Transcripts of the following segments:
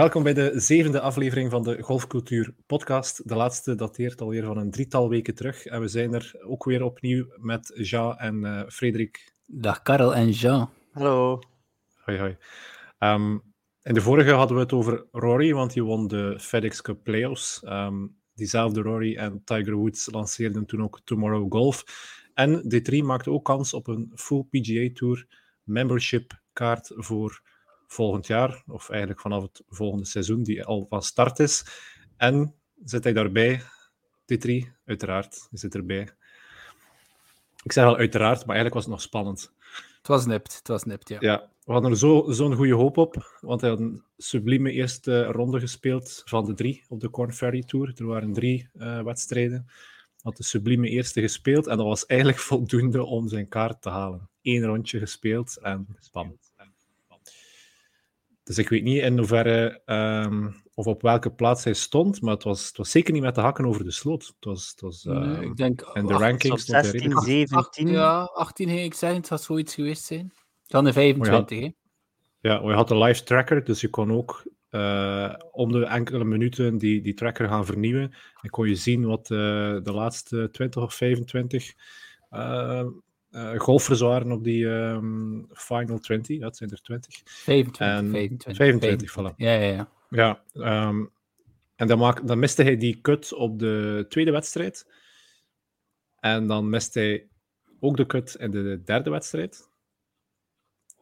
Welkom bij de zevende aflevering van de Golfcultuur Podcast. De laatste dateert alweer van een drietal weken terug. En we zijn er ook weer opnieuw met Jean en uh, Frederik. Dag Karel en Jean. Hallo. Hoi, hoi. Um, in de vorige hadden we het over Rory, want die won de FedEx Cup Playoffs. Um, diezelfde Rory en Tiger Woods lanceerden toen ook Tomorrow Golf. En D3 maakte ook kans op een full PGA Tour membership kaart voor volgend jaar, of eigenlijk vanaf het volgende seizoen, die al van start is. En zit hij daarbij? D3, uiteraard, zit erbij. Ik zeg wel uiteraard, maar eigenlijk was het nog spannend. Het was nipt, het was nipt, ja. Ja, we hadden er zo'n zo goede hoop op, want hij had een sublieme eerste ronde gespeeld van de drie op de Corn Ferry Tour. Er waren drie uh, wedstrijden. Had de sublieme eerste gespeeld en dat was eigenlijk voldoende om zijn kaart te halen. Eén rondje gespeeld en spam. Dus ik weet niet in hoeverre um, of op welke plaats hij stond, maar het was, het was zeker niet met de hakken over de sloot. Het was, het was, uh, nee, ik denk, en de rankings 16, 17. Ja, 18 ging ik zeggen, het zou zoiets geweest zijn. Dan de 25, oh, ja. Ja, je had een live tracker, dus je kon ook uh, om de enkele minuten die, die tracker gaan vernieuwen. En kon je zien wat uh, de laatste 20 of 25 uh, golfers waren op die um, Final 20. Dat zijn er 20. 25. En 25, 25, 25 voilà. Ja, ja, ja. ja um, en dan, maak, dan miste hij die cut op de tweede wedstrijd. En dan miste hij ook de cut in de derde wedstrijd.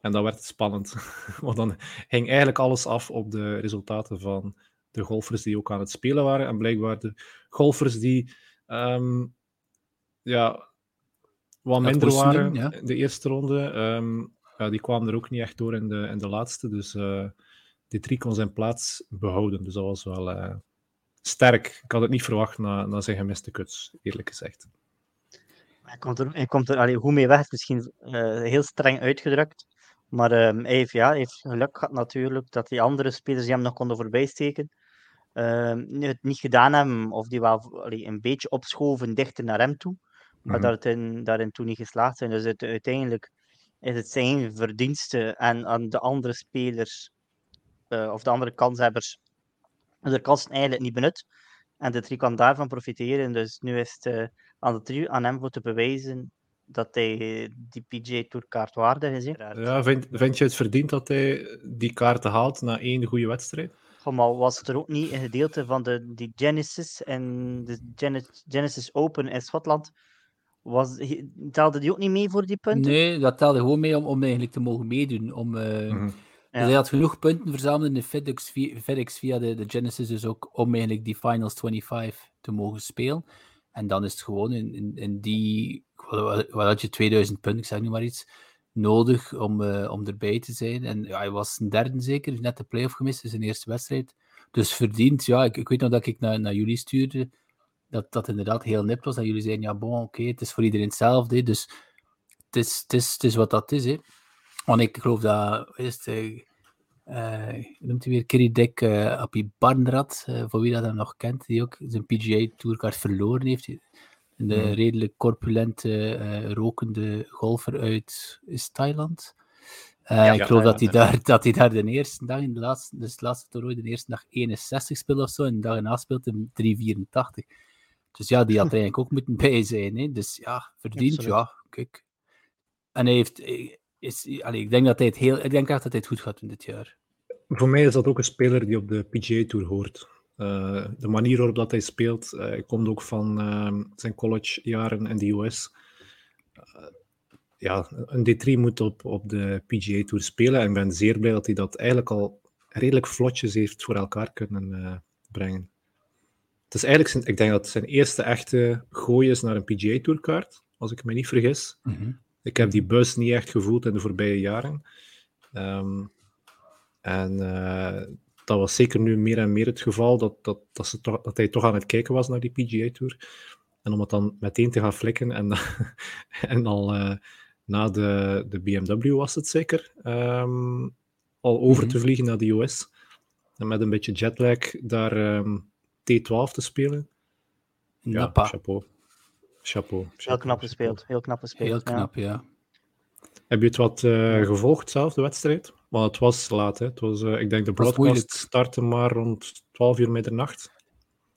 En dan werd het spannend. Want dan hing eigenlijk alles af op de resultaten van de golfers die ook aan het spelen waren. En blijkbaar de golfers die um, ja, wat minder waren ja. in de eerste ronde, um, ja, die kwamen er ook niet echt door in de, in de laatste. Dus uh, die drie kon zijn plaats behouden. Dus dat was wel uh, sterk. Ik had het niet verwacht na, na zijn gemiste kuts, eerlijk gezegd. Hij komt er, hij komt er allee, goed mee weg, misschien uh, heel streng uitgedrukt. Maar um, hij heeft, ja, heeft geluk gehad natuurlijk dat die andere spelers die hem nog konden voorbijsteken, um, het niet gedaan hebben, of die wel allee, een beetje opschoven dichter naar hem toe, maar mm-hmm. dat in, daarin toen niet geslaagd zijn. Dus het, uiteindelijk is het zijn verdienste en aan de andere spelers, uh, of de andere kanshebbers, de kansen eigenlijk niet benut. En de drie kan daarvan profiteren. Dus nu is het uh, aan, de drie, aan hem voor te bewijzen dat hij die PGA Tour kaart waardig is. Ja, vind, vind je het verdiend dat hij die kaarten haalt na één goede wedstrijd? Goh, maar was het er ook niet een gedeelte van de die Genesis en de Genesis Open in Schotland? Was, telde die ook niet mee voor die punten? Nee, dat telde gewoon mee om, om eigenlijk te mogen meedoen. Om, uh, mm-hmm. ja. Hij had genoeg punten verzameld in de FedEx via, FedEx via de, de Genesis, dus ook om eigenlijk die Finals 25 te mogen spelen. En dan is het gewoon in, in, in die, wat had je, 2000 punten, ik zeg nu maar iets, nodig om, uh, om erbij te zijn. En ja, hij was een derde zeker, net de playoff gemist in zijn eerste wedstrijd. Dus verdiend, ja, ik, ik weet nog dat ik naar, naar jullie stuurde, dat dat inderdaad heel nipt was. Dat jullie zeiden, ja, bon, oké, okay, het is voor iedereen hetzelfde. Dus het is, het, is, het is wat dat is. Hè. Want ik geloof dat, is het, uh, noemt hij weer Dick, uh, Appie Barnrad, uh, voor wie dat hem nog kent, die ook zijn PGA Tourkaart verloren heeft. Een hmm. redelijk corpulente, rokende golfer uit is Thailand. Ja, ik geloof ja, dat, hij daar, dat hij daar de eerste dag, in de laatste, dus de laatste toernooi, de eerste dag 61 speelt of zo, en de dag erna speelt hij 384. Dus ja, die had er eigenlijk ook moeten bij zijn. Hè. Dus ja, verdient, ja, kijk. En hij heeft, is, allee, ik denk dat hij het heel, ik denk echt dat hij het goed gaat doen dit jaar. Voor mij is dat ook een speler die op de PGA Tour hoort. Uh, de manier waarop dat hij speelt, uh, komt ook van uh, zijn collegejaren in de US. ja, een D3 moet op, op de PGA Tour spelen en ik ben zeer blij dat hij dat eigenlijk al redelijk vlotjes heeft voor elkaar kunnen brengen. Het is eigenlijk zijn, ik denk dat het zijn eerste echte gooi is naar een PGA Tour kaart, als ik me niet vergis. Mm -hmm. Ik heb die bus niet echt gevoeld in de voorbije jaren. Um, en uh, dat was zeker nu meer en meer het geval, dat, dat, dat, ze toch, dat hij toch aan het kijken was naar die PGA Tour. En om het dan meteen te gaan flikken en, en al uh, na de, de BMW was het zeker, um, al over mm -hmm. te vliegen naar de US. En met een beetje jetlag daar um, T12 te spelen. Ja, Nappa. chapeau. Chapeau. Heel knap gespeeld. Heel knap gespeeld. Heel knap, ja. ja. Heb je het wat uh, gevolgd zelf, de wedstrijd? Maar het was laat, hè. Het was, uh, ik denk de broadcast startte maar rond 12 uur middernacht.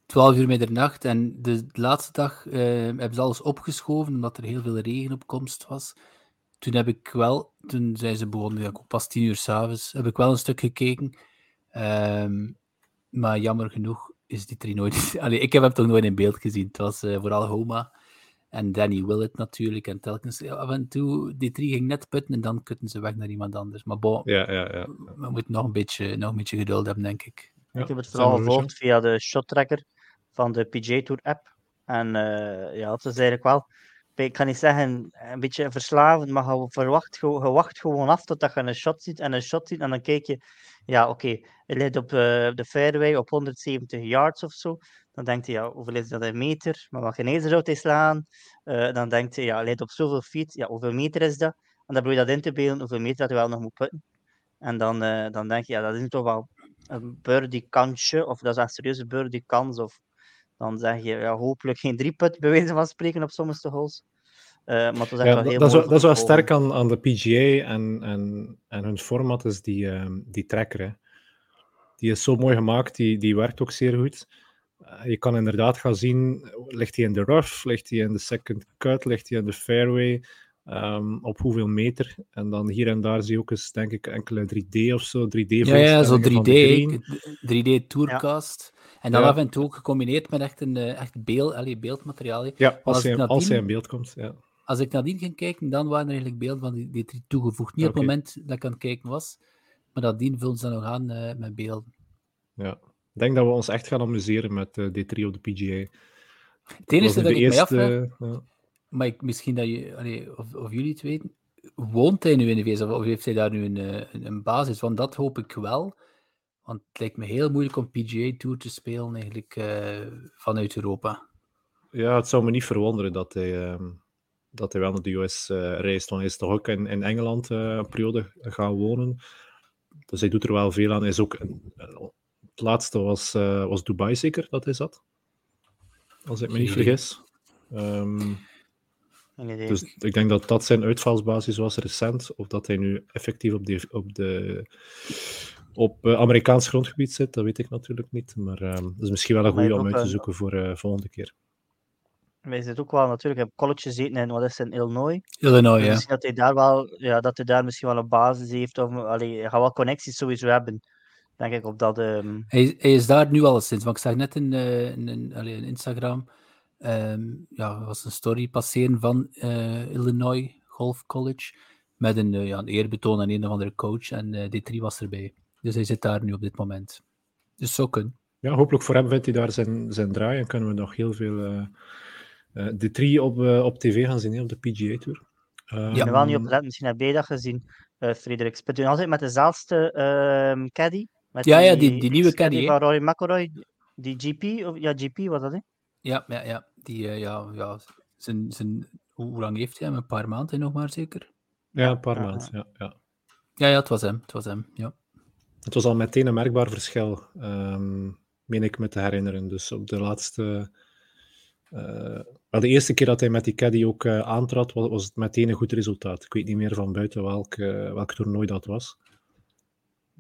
12 uur middernacht. En de, de laatste dag uh, hebben ze alles opgeschoven, omdat er heel veel regen op komst was. Toen heb ik wel, toen zijn ze begonnen, ook pas 10 uur s'avonds, heb ik wel een stuk gekeken. Um, maar jammer genoeg is die drie nooit. Allee, ik heb hem toch nooit in beeld gezien. Het was uh, vooral Homa en Danny Willett natuurlijk. En telkens af en toe, die drie ging net putten en dan kutten ze weg naar iemand anders. Maar bon, ja, ja, ja. we moeten nog een beetje, nog een beetje geduld hebben, denk ik. Ja, ik heb het vooral gevolgd via de shot tracker van de PJ Tour app. En uh, ja, het is eigenlijk wel, ik kan niet zeggen een beetje verslavend, maar je, verwacht, je, je wacht gewoon af totdat je een shot ziet en een shot ziet. En dan kijk je, ja, oké, okay, hij op uh, de fairway op 170 yards of zo. Dan denkt hij, ja, hoeveel is dat in meter? Maar wat geen zou hij slaan? Uh, dan denkt hij, ja, hij ligt op zoveel feet. Ja, hoeveel meter is dat? En dan probeer je dat in te beelden, hoeveel meter dat hij wel nog moet putten. En dan, uh, dan denk je, ja, dat is toch wel een birdie kansje, of dat is een serieuze birdie kans. Of dan zeg je, ja, hopelijk geen drie put, bij wijze van spreken, op sommige holes. Uh, maar het ja, wel heel dat, is, dat is wel sterk aan, aan de PGA en, en, en hun format is die, um, die tracker. Hè. Die is zo mooi gemaakt, die, die werkt ook zeer goed. Uh, je kan inderdaad gaan zien, ligt hij in de rough, ligt hij in de second cut, ligt hij in de fairway, um, op hoeveel meter. En dan hier en daar zie je ook eens, denk ik, enkele 3D of zo, 3D Ja, ja zo 3D, 3D tourcast. Ja. En dan ja. af en toe ook gecombineerd met echt een uh, echt beeld, allee, beeldmateriaal. Ja, als, als, hij, als hij in beeld komt, ja als ik nadien ging kijken, dan waren er eigenlijk beelden van die, die toegevoegd. Niet okay. op het moment dat ik aan het kijken was, maar nadien vullen ze dan nog aan uh, met beelden. Ja, ik denk dat we ons echt gaan amuseren met uh, D3 op de PGA. Het enige dat ik eerste, mij afvraag, ja. maar ik, misschien dat je, allee, of, of, jullie het weten, woont hij nu in de VS of, heeft hij daar nu een, eh, een, een, basis? Want dat hoop ik wel. Want het lijkt me heel moeilijk om PGA Tour te spelen eigenlijk uh, vanuit Europa. Ja, het zou me niet verwonderen dat hij... Uh, dat hij wel naar de US uh, reist. Dan is toch ook in, in Engeland uh, een periode gaan wonen. Dus hij doet er wel veel aan. Hij is ook, het laatste was, uh, was Dubai zeker dat hij zat. Als ik me niet vergis. Um, dus ik denk dat dat zijn uitvalsbasis was recent. Of dat hij nu effectief op, die, op, de, op Amerikaans grondgebied zit, dat weet ik natuurlijk niet. Maar um, dat is misschien wel een goede om uit te zoeken voor de volgende keer. Wij zitten ook wel natuurlijk op college gezeten in, wat is het, in Illinois. Illinois, ja. dat hij daar wel, ja, dat hij daar misschien wel een basis heeft. Of, allee, hij gaat wel connecties sowieso hebben, denk ik, op dat... Um... Hij, hij, is daar nu al sinds, want ik zag net in, uh, in, in, allee, in Instagram, um, ja, was een story passeren van uh, Illinois Golf College, met een, uh, ja, een eerbetoon aan een of andere coach, en D3 was erbij. Dus hij zit daar nu op dit moment. Dus zo kunnen. Ja, hopelijk voor hem vindt hij daar zijn, zijn draai en kunnen we nog heel veel uh, de drie op, uh, op tv gaan zien, op de PGA Tour. Um, ja, wel niet op misschien heb je dat gezien, uh, Frederik. Speelt u altijd met dezelfde uh, caddy? Met ja, die, ja, die, die nieuwe caddy. Van Roy McIlroy, die GP, of, ja, GP was dat, hè? Ja, ja, ja. Die, ja, ja, zijn, zijn, hoe, lang heeft hij hem? Een paar maanden nog maar, zeker? Ja, een paar maanden, ja, ja. Ja, ja, het was hem, het was hem, ja. Het was al meteen een merkbaar verschil, um, meen ik me te herinneren. Dus op de laatste uh, de eerste keer dat hij met die caddy ook uh, aantrad, was, was, het meteen een goed resultaat. Ik weet niet meer van buiten welk, uh, welk toernooi dat was.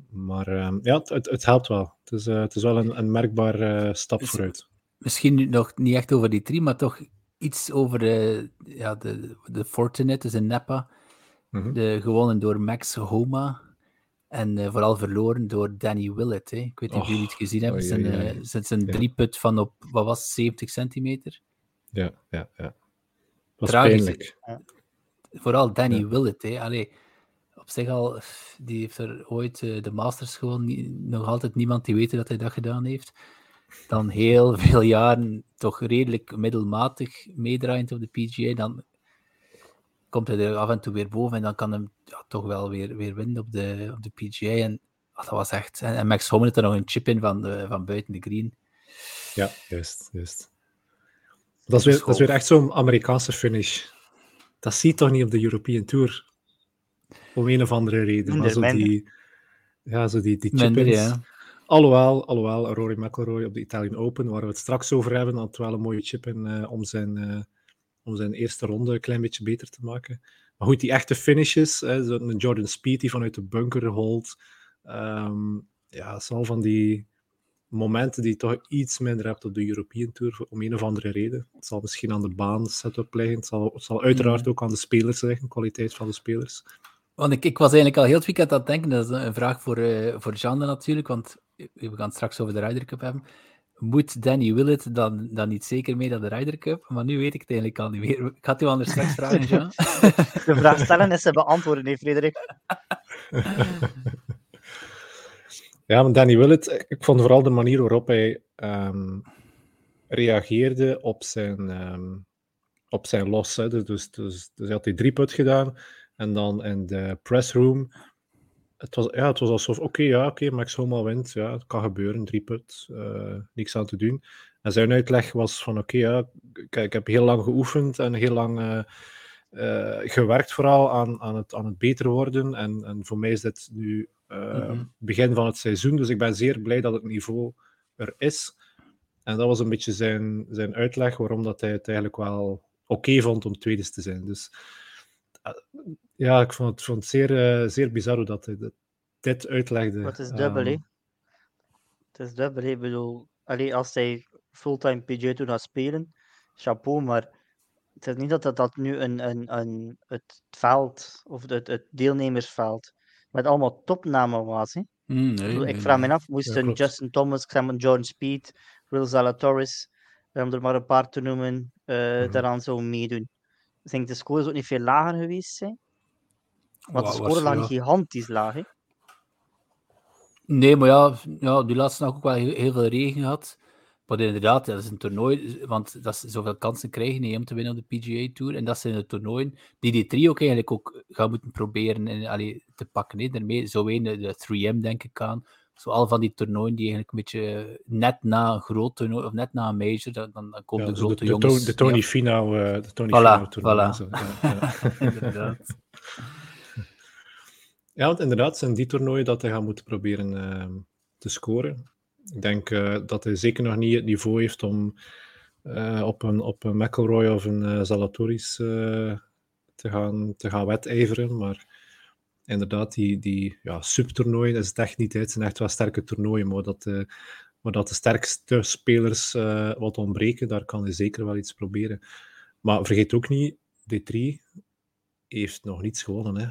Maar uh, ja, het, het, helpt wel. Het is, het is wel een, een merkbare stap vooruit. Misschien nog niet echt over die drie, maar toch iets over de, ja, de, de Fortinet, dus in Napa. Mm -hmm. de, gewonnen door Max Homa. En vooral verloren door Danny Willett. Hè. Ik weet niet of jullie het gezien hebben. Zijn, zijn ja. drieput van op, wat was 70 centimeter. Ja, ja, ja. Dat was pijnlijk. Vooral Danny ja. Willett, hè. Allee, op zich al, die heeft er ooit uh, de Masters gewoon, nog altijd niemand die weet dat hij dat gedaan heeft. Dan heel veel jaren toch redelijk middelmatig meedraaiend op de PGA. Dan komt hij er af en toe weer boven en dan kan hem ja, toch wel weer, weer winnen op de, op de PGA. En oh, dat was echt. En, en Max Homme had er nog een chip in van, de, van buiten de green. Ja, juist, juist. Dat is weer, dat is weer echt zo'n Amerikaanse finish. Dat zie je toch niet op de European Tour? Om een of andere reden. Maar zo die, ja, zo die, die chip ja. Alhoewel, alhoewel, Rory McIlroy op de Italian Open, waar we het straks over hebben, had wel een mooie chip in uh, om, zijn, uh, om zijn eerste ronde een klein beetje beter te maken. Maar goed, die echte finishes, zo'n Jordan Speed die vanuit de bunker holt. Um, ja, het zal van die momenten die je toch iets minder hebt op de European Tour, om een of andere reden. Het zal misschien aan de baan setup liggen, het zal, het zal uiteraard ook aan de spelers liggen, kwaliteit van de spelers. Want ik, ik was eigenlijk al heel het weekend aan het denken, dat is een vraag voor, uh, voor Jeanne natuurlijk, want we gaan het straks over de Ryder Cup hebben. Moet Danny Willett dan, dan niet zeker mee naar de Ryder Cup? Maar nu weet ik het eigenlijk al niet meer. Ik had u anders straks vragen, Jean. De vraag stellen is ze beantwoorden, nee, Frederik. Ja, maar Danny Willett, ik vond vooral de manier waarop hij um, reageerde op zijn, um, op zijn los. Dus, dus, dus, dus, hij had die gedaan en dan in de pressroom. Het was, ja, het was alsof, oké, ja, oké, Max Homa wint. Ja, het kan gebeuren, drie put, uh, niks aan te doen. En zijn uitleg was van, oké, ja, ik, heb heel lang geoefend en heel lang uh, uh, gewerkt vooral aan, aan, het, aan het beter worden. En, en voor mij is dit nu uh, begin van het seizoen. Dus ik ben zeer blij dat het niveau er is. En dat was een beetje zijn, zijn uitleg waarom dat hij het eigenlijk wel oké vond om tweede te zijn. Dus uh, ja, ik vond het, vond het zeer, uh, zeer bizar hoe dat hij dit uitlegde. Maar het is dubbel, um, Het is dubbel, Ik bedoel, allee, als hij fulltime PJ Tour gaat spelen, chapeau, maar het is niet dat dat, dat nu een, een, een, het veld, of het, het deelnemersveld, met allemaal topnamen was. Hè? Mm, nee, ik nee, vraag me af, moesten ja, Justin Thomas, John Speed, Will Zalatoris, om er maar een paar te noemen, uh, daaraan zou meedoen. Ik denk de score ook niet veel lager geweest zijn. Want de score lag ja. gigantisch laag. Hè? Nee, maar ja, ja, die laatste nacht ook wel heel, heel veel regen gehad. Maar inderdaad, dat is een toernooi, want dat is zoveel kansen krijgen niet, om te winnen op de PGA Tour. En dat zijn de toernooien die die trio ook eigenlijk ook gaan moeten proberen en, allee, te pakken. Hè. Daarmee zo een de 3M denk ik aan. Zo al van die toernooien die eigenlijk een beetje net na een groot toernooi, of net na een major, dan, dan, komen ja, de grote de, de, jongens... De Tony ja. Finau, uh, de Tony voilà, toernooi. Voilà. Zo, ja, inderdaad. ja, want inderdaad zijn die toernooien dat hij gaat moeten proberen uh, te scoren. Ik denk uh, dat hij zeker nog niet het niveau heeft om uh, op, een, op een McElroy of een uh, Zalatoris te, gaan, te gaan wedijveren. Maar inderdaad, die, die ja, subtoernooien is het echt niet. Het zijn echt wel sterke toernooien, maar dat, maar dat de sterkste spelers wat ontbreken, daar kan hij zeker wel iets proberen. Maar vergeet ook niet, D3 heeft nog niets gewonnen. Hè?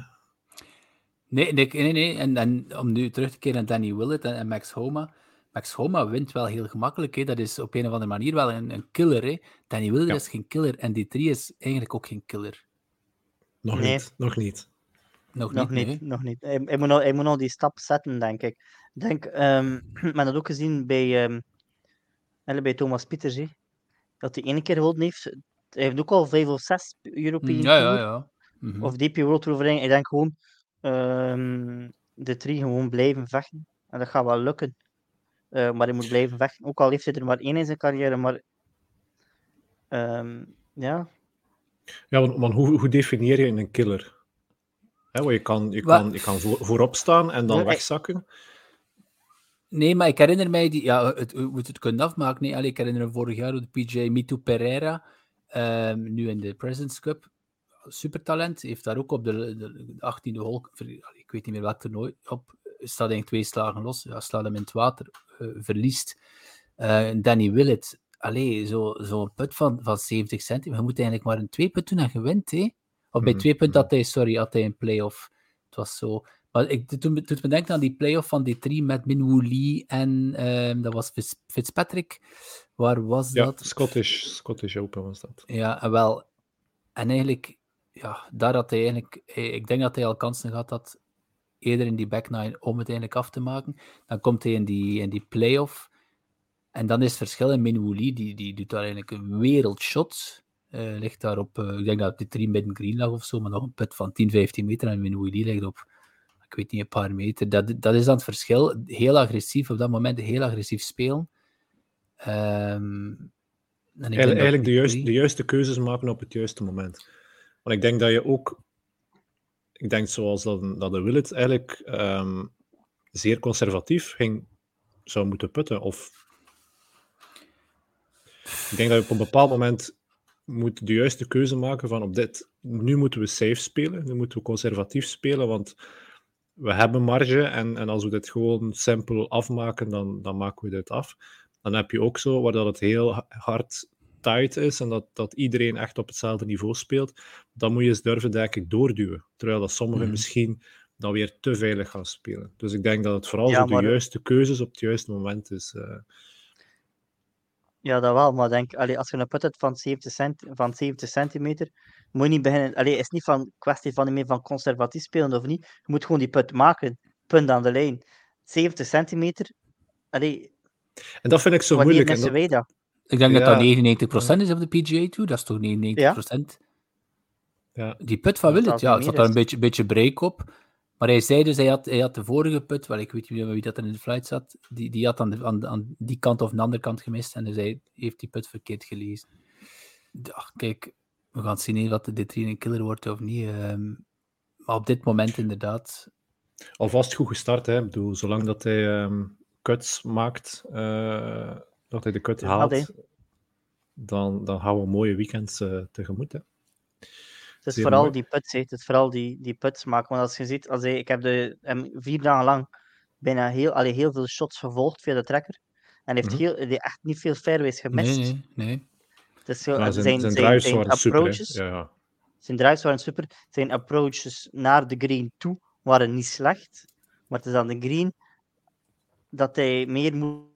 Nee, nee, nee. En, om nu terug te keren naar Danny Willett en Max Homa Max Homa wint wel heel gemakkelijk. Hè. Dat is op een of andere manier wel een, een killer. Hè. Danny Wilder ja. is geen killer en die 3 is eigenlijk ook geen killer. Nog nee. niet. Nog niet. Nog, nog niet. niet nog niet. Hij, hij, moet nog, hij moet nog die stap zetten, denk ik. Ik denk, um, men dat ook gezien bij, um, bij Thomas Pieters. Hè. Dat hij één keer gewonnen heeft. Hij heeft ook al vijf of zes European ja, ja, ja. Mm -hmm. Of DP World Tour Ik denk gewoon um, de drie gewoon blijven vechten. En dat gaat wel lukken. Uh, maar hij moet blijven vechten. Ook al heeft hij er maar één in zijn carrière. Maar um, ja. Ja, want, want hoe, hoe, definieer je een killer? He, want je kan, je kan, je kan voor, voorop staan en dan ja, wegzakken. Nee, maar ik herinner mij, die, ja, het, hoe het, het kunnen afmaken. Nee, allee, ik herinner me vorig jaar de PJ Mito Pereira, um, nu in de President's Cup. Supertalent, heeft daar ook op de, de, de 18e hole, ik weet niet meer welk toernooi, op staat eigenlijk twee slagen los. Ja, slaat hem in het water, verliest. Uh, Danny Willett, allee, zo'n zo put van, van 70 centimeter. Je moet eigenlijk maar een twee punt doen en gewint, hè? Of bij mm, twee punten had hij, sorry, had hij een play-off. Het was zo. Maar ik, toen, toen me denken aan die play-off van die drie met Minwoo Lee en um, dat was Fitzpatrick. Waar was ja, dat? Scottish, Scottish Open was dat. Ja, en wel. En eigenlijk, ja, daar had hij eigenlijk, ik denk dat hij al kansen gehad had eerder in die back nine om het eigenlijk af te maken. Dan komt hij in die, in die play-off. En dan is het verschil. in Minwoo Lee, die, die doet daar eigenlijk een wereldshot. Uh, ligt daar op, uh, ik denk dat het 3 midden green lag of zo, maar nog een put van 10, 15 meter. En Minwoo Lee ligt op, ik weet niet, een paar meter. Dat, dat is dan het verschil. Heel agressief, op dat moment heel agressief spelen. Um, eigenlijk, eigenlijk de, juiste, de juiste keuzes maken op het juiste moment. Want ik denk dat je ook ik denk zoals dat, dat de Willet eigenlijk um, zeer conservatief ging, zou moeten putten. Of ik denk dat je op een bepaald moment moet de juiste keuze maken van op dit, nu moeten we safe spelen, nu moeten we conservatief spelen, want we hebben marge en, en als we dit gewoon simpel afmaken, dan, dan maken we dit af. Dan heb je ook zo, waar dat het heel hard tight is en dat, dat iedereen echt op hetzelfde niveau speelt, dan moet je eens durven, denk ik, doorduwen. Terwijl dat sommigen mhm. misschien dan weer te veilig gaan spelen. Dus ik denk dat het vooral zo de juiste keuzes op het juiste moment is. Uh... Ja, dat wel, maar denk, allee, als je een put hebt van 70, cent, van 70 centimeter, moet je niet beginnen. Allee, het is niet van kwestie van, meer van conservatief spelen of niet. Je moet gewoon die put maken, punt aan de lijn. 70 centimeter, allee, en dat vind ik zo moeilijk. dat? Ik denk dat dat 99% is op de PGA Tour, dat is toch 99%? Ja. ja. Die put van Willet, ja, het zat daar een beetje, beetje break op. Maar hij zei dus, hij had, hij had de vorige put, wel, ik weet niet wie dat er in de flight zat, die, die had aan, de, aan, aan die kant of de andere kant gemist. En dus hij heeft die put verkeerd gelezen. Ach, kijk, we gaan zien wat de D3 een killer wordt of niet. Um, maar op dit moment inderdaad. Alvast goed gestart, hè. Ik bedoel, zolang dat hij um, cuts maakt, uh, dat hij de cut haalt, dan, dan gaan we mooie weekends uh, tegemoet. Hè. Het is vooral die puts, het is vooral die, die puts maken. Want als je ziet, als hij, ik heb de, hem vier dagen lang bijna heel, allee, heel veel shots gevolgd via de trekker. En heeft mm -hmm. heel, echt niet veel fairways gemist. Nee, nee. nee. Dus zo, zijn, zijn, zijn, zijn, zijn approaches, super, ja, ja. Zijn drives waren super. Zijn approaches naar de green toe waren niet slecht. Maar het is aan de green dat hij meer moet,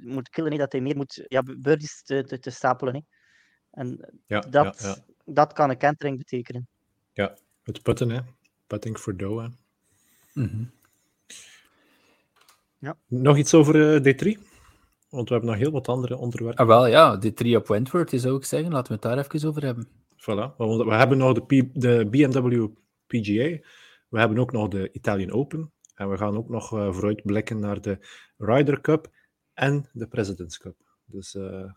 moet killen. Dat hij meer moet ja, birdies te, te, te stapelen. Hè. En ja, dat, ja, dat kan een kentering betekenen. Ja, het putten, hè. Putting for dough, mm Ja. Nog iets over uh, D3? Want we hebben nog heel wat andere onderwerpen. Ah, wel, ja, D3 op Wentworth, zou ik zeggen. Laten we het daar even over hebben. Voilà. We hebben nog de, P de BMW PGA. We hebben ook nog de Italian Open. En we gaan ook nog uh, vooruitblikken naar de Ryder Cup en de President's Cup. Dus uh,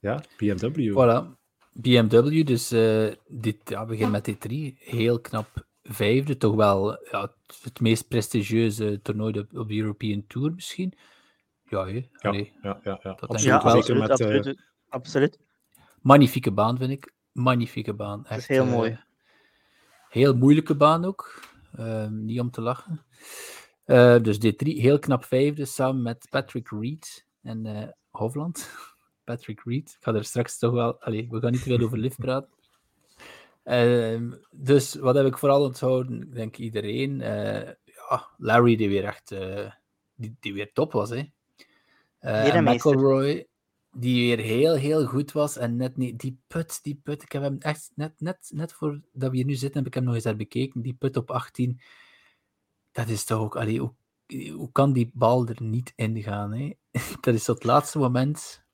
ja, BMW. Voilà. BMW, dus uh, dit, ja, begin met D3. Heel knap vijfde. Toch wel ja, het meest prestigieuze toernooi op, op de European Tour misschien. Ja, he? ja, ja, ja, ja. Dat absoluut, wel. Absoluut, met, absoluut, uh... absoluut. Magnifieke baan, vind ik. Magnifieke baan. Echt, heel mooi. heel moeilijke baan ook. Ehm, niet om te lachen. Uh, dus D3, heel knap vijfde, samen met Patrick Reed en uh, Hofland. Patrick Reed. Ik ga er straks toch wel... Allee, we gaan niet te veel over lift praten. Uh, dus wat heb ik vooral onthouden? Denk iedereen. Uh, ja, Larry, die weer echt... die, die weer top was, hè. en McElroy, die weer heel, heel goed was. En net niet... Die put, die put... Ik heb hem echt... Net, net, net voordat we hier nu zitten, heb ik hem nog eens herbekeken. Die put op 18 dat is toch ook, allee, hoe, hoe kan die bal er niet in gaan? Hè? Dat is tot het laatste moment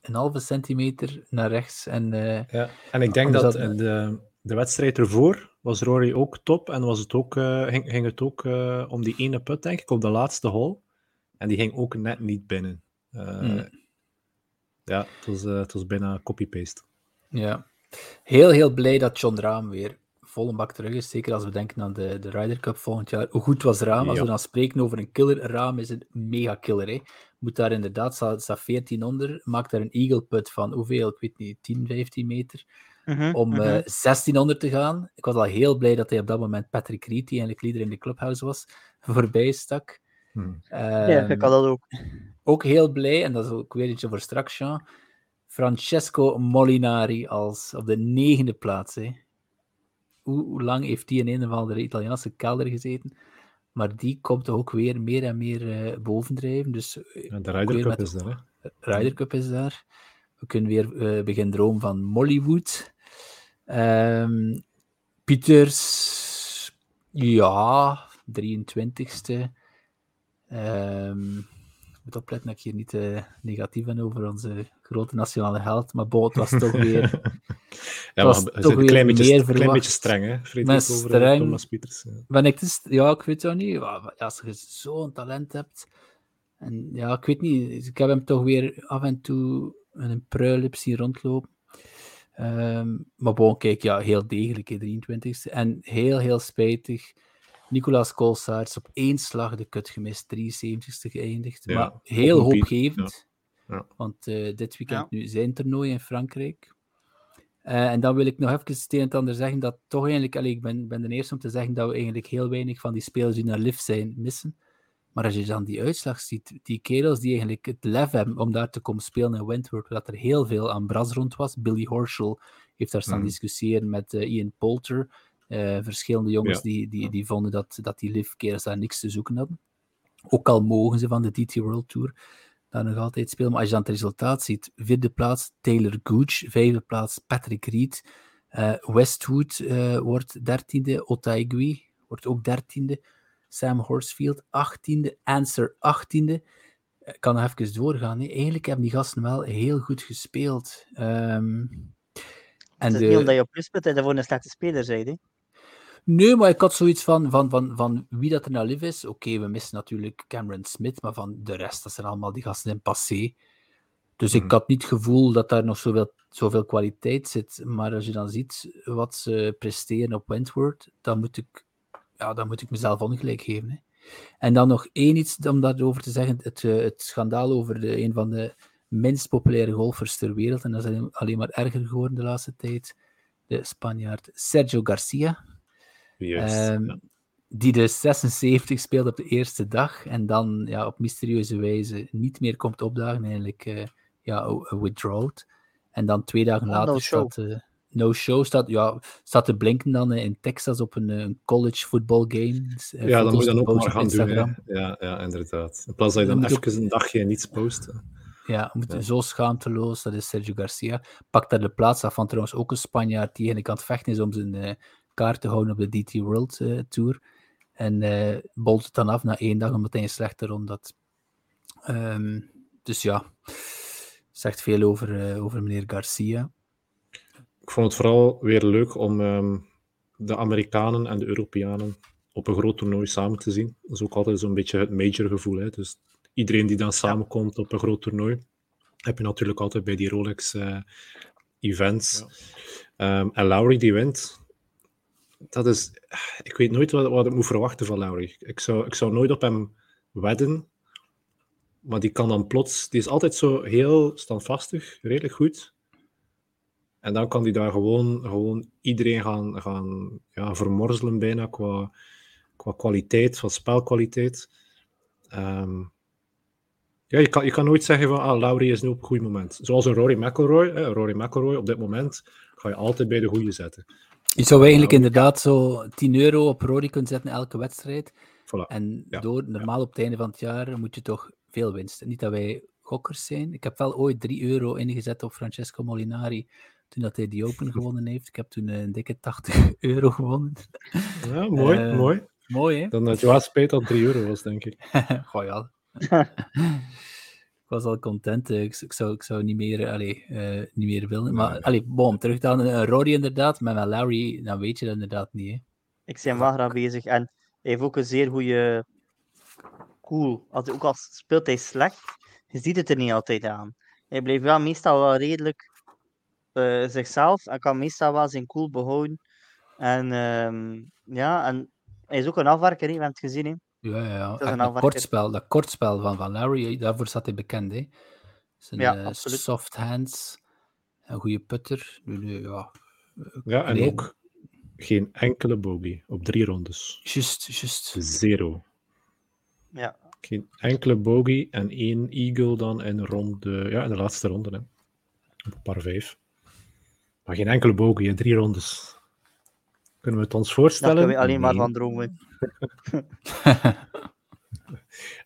een halve centimeter naar rechts. En, uh, ja, en ik denk dat, dat de, de wedstrijd ervoor was Rory ook top en was het ook, uh, ging, ging, het ook uh, om die ene put, denk ik, op de laatste hole. En die ging ook net niet binnen. Hmm. Ja, het was, het was bijna copy-paste. Ja, heel, heel blij dat John Raam weer volle bak terug is. Zeker als we denken aan de, de Ryder Cup volgend jaar. Hoe goed was Raam? Als we dan spreken over een killer, Raam is een mega killer. Hè? Moet daar inderdaad, staat, staat 14 onder, maakt daar een eagle put van hoeveel? Ik weet niet, 10, 15 meter. Mm om uh, 1600 te gaan. Ik was al heel blij dat hij op dat moment Patrick Reed, die eigenlijk leader in de clubhouse was, voorbij stak. Hmm. Um, ja, ik had dat ook. Ook heel blij, en dat is ook weer iets voor straks, Jean. Francesco Molinari als op de negende plaats. Hè hoe, lang heeft die in een of andere Italiaanse kelder gezeten? Maar die komt ook weer meer en meer uh, bovendrijven. Dus, eh, ja, de Ryder Cup is daar, hè? Ryder Cup is daar. We kunnen weer uh, beginnen dromen van Mollywood. Um, Pieters, ja, 23ste. Um, moet opletten dat ik hier niet uh, negatief ben over onze grote nationale held, maar Boot was toch weer. Ja, was maar toch een klein beetje, meer klein beetje streng, hè? Frederik, over eh, streng, Thomas Pieters. Ja. Ben ik dus, ja, ik weet het niet. Als je zo'n talent hebt. En ja, ik weet niet. Ik heb hem toch weer af en toe in een pruilip zien rondlopen. Um, maar bon, kijk, ja, heel degelijk, 23e. En heel, heel spijtig Nicolas Kolsaerts op één slag de kut gemist, 73ste geëindigd. maar heel hoopgevend. Ja. Ja. Want uh, dit weekend nu zijn toernooi in Frankrijk. En dan wil ik nog even het een en ander zeggen dat toch eigenlijk, allee, ik ben, ben de eerste om te zeggen dat we eigenlijk heel weinig van die spelers die naar lift zijn missen. Maar als je dan die uitslag ziet, die kerels die eigenlijk het lef hebben om daar te komen spelen in Wentworth, dat er heel veel aan bras rond was. Billy Horschel heeft daar staan mm. discussiëren met uh, Ian Poulter. Uh, verschillende jongens die, die, die vonden dat, dat die live-kerels daar niks te zoeken hadden. Ook al mogen ze van de DT World Tour daar nog altijd spelen. Maar als je dan het resultaat ziet, vierde plaats Taylor Gooch, vijfde plaats Patrick Reed, uh, Westwood wordt dertiende, Otaigui wordt ook dertiende. Sam Horsfield 18e, Answer 18e. Ik kan nog even doorgaan. Nee, eigenlijk hebben die gasten wel heel goed gespeeld. Um, en het is de... niet omdat je op plus bent en voor een slechte speler zei, Nee, maar ik had zoiets van, van, van, van wie dat er nou lief is. Oké, we missen natuurlijk Cameron Smith, maar van de rest, dat zijn allemaal die gasten in passé. Dus ik mhm. had niet het gevoel dat daar nog zoveel, zoveel kwaliteit zit. Maar als je dan ziet wat ze presteren op Wentworth, dan moet ik ja, dan moet ik mezelf ongelijk geven. Hè. En dan nog één iets om daarover te zeggen: het, eh, het schandaal over de, een van de minst populaire golfers ter wereld. En dat is alleen maar erger geworden de laatste tijd. De Spanjaard Sergio Garcia. Um, Die de 76 speelde op de eerste dag. En dan ja, op mysterieuze wijze niet meer komt opdagen. Eigenlijk uh, ja, withdrawed. En dan twee dagen oh, later staat. Uh, No Show staat, ja, staat te blinken dan in Texas op een, een college football game. Dus, uh, ja, dat moet je dan ook maar gaan doen. Ja, ja, inderdaad. In plaats dat je dan, even ook... een dagje niets post. Ja, moet ja. zo schaamteloos. Dat is Sergio Garcia. Pakt daar de plaats af van trouwens ook een Spanjaard die aan het vechten is om zijn uh, kaart te houden op de DT World uh, Tour. En uh, bolt het dan af na één dag omdat hij een slechte had. Um, dus ja, zegt veel over, over meneer Garcia ik vond het vooral weer leuk om ehm, de Amerikanen en de Europeanen op een groot toernooi samen te zien. Dat is ook altijd zo'n beetje het major gevoel. Hè? Dus iedereen die dan samenkomt op een groot toernooi, heb je natuurlijk altijd bij die Rolex uh, events. Ehm, en Lowry die wint. Dat is, ik weet nooit wat, wat ik moet verwachten van Lowry. Ik zou, ik zou nooit op hem wedden, maar die kan dan plots, die is altijd zo heel standvastig, redelijk goed. En dan kan hij daar gewoon, gewoon iedereen gaan, gaan ja, vermorzelen bijna qua, qua kwaliteit, van spelkwaliteit. Um, ja, je kan, je kan nooit zeggen van, ah, Laurie is nu op een goed moment. Zoals een Rory McIlroy. Rory McIlroy, op dit moment ga je altijd bij de goede zetten. Je zou eigenlijk inderdaad zo 10 euro op Rory kunnen zetten elke wedstrijd. Voilà. En door, normaal op het einde van het jaar moet je toch veel winsten. Niet dat wij gokkers zijn. Ik heb wel ooit 3 euro ingezet op Francesco Molinari toen dat hij die Open gewonnen heeft. Ik heb toen een dikke 80 euro gewonnen. Ja, mooi, uh, mooi. Mooi, hè? Dan dat je was spijt dat 3 euro was, denk ik. Goh, ja. Ik was al content. Ik, ik, zou, ik zou niet meer, allee, uh, niet meer willen. Maar, nee. allee, boom, terug dan uh, Rory inderdaad. Maar met Larry, dan weet je dat inderdaad niet, hè? Ik ben wel graag bezig. En hij heeft ook een zeer goede... Cool. Als, ook al speelt hij slecht, je ziet het er niet altijd aan. Hij blijft wel meestal wel redelijk uh, zichzelf en kan meestal wel zijn cool behouden. En um, ja, en hij is ook een afwerker, he, we hebben het gezien. He. Ja, ja, ja. Dat, dat kortspel, dat kortspel van, van Larry, daarvoor zat hij bekend. Hè. Zijn ja, uh, soft hands, een goede putter. Ja, ja en ook geen enkele bogey op drie rondes. Just, just. Zero. Ja. Geen enkele bogey en één eagle dan in, ronde, ja, in de laatste ronde. Hè. Op par vijf. Maar geen enkele bogey in drie rondes. Kunnen we het ons voorstellen? Daar kunnen we alleen maar van dromen.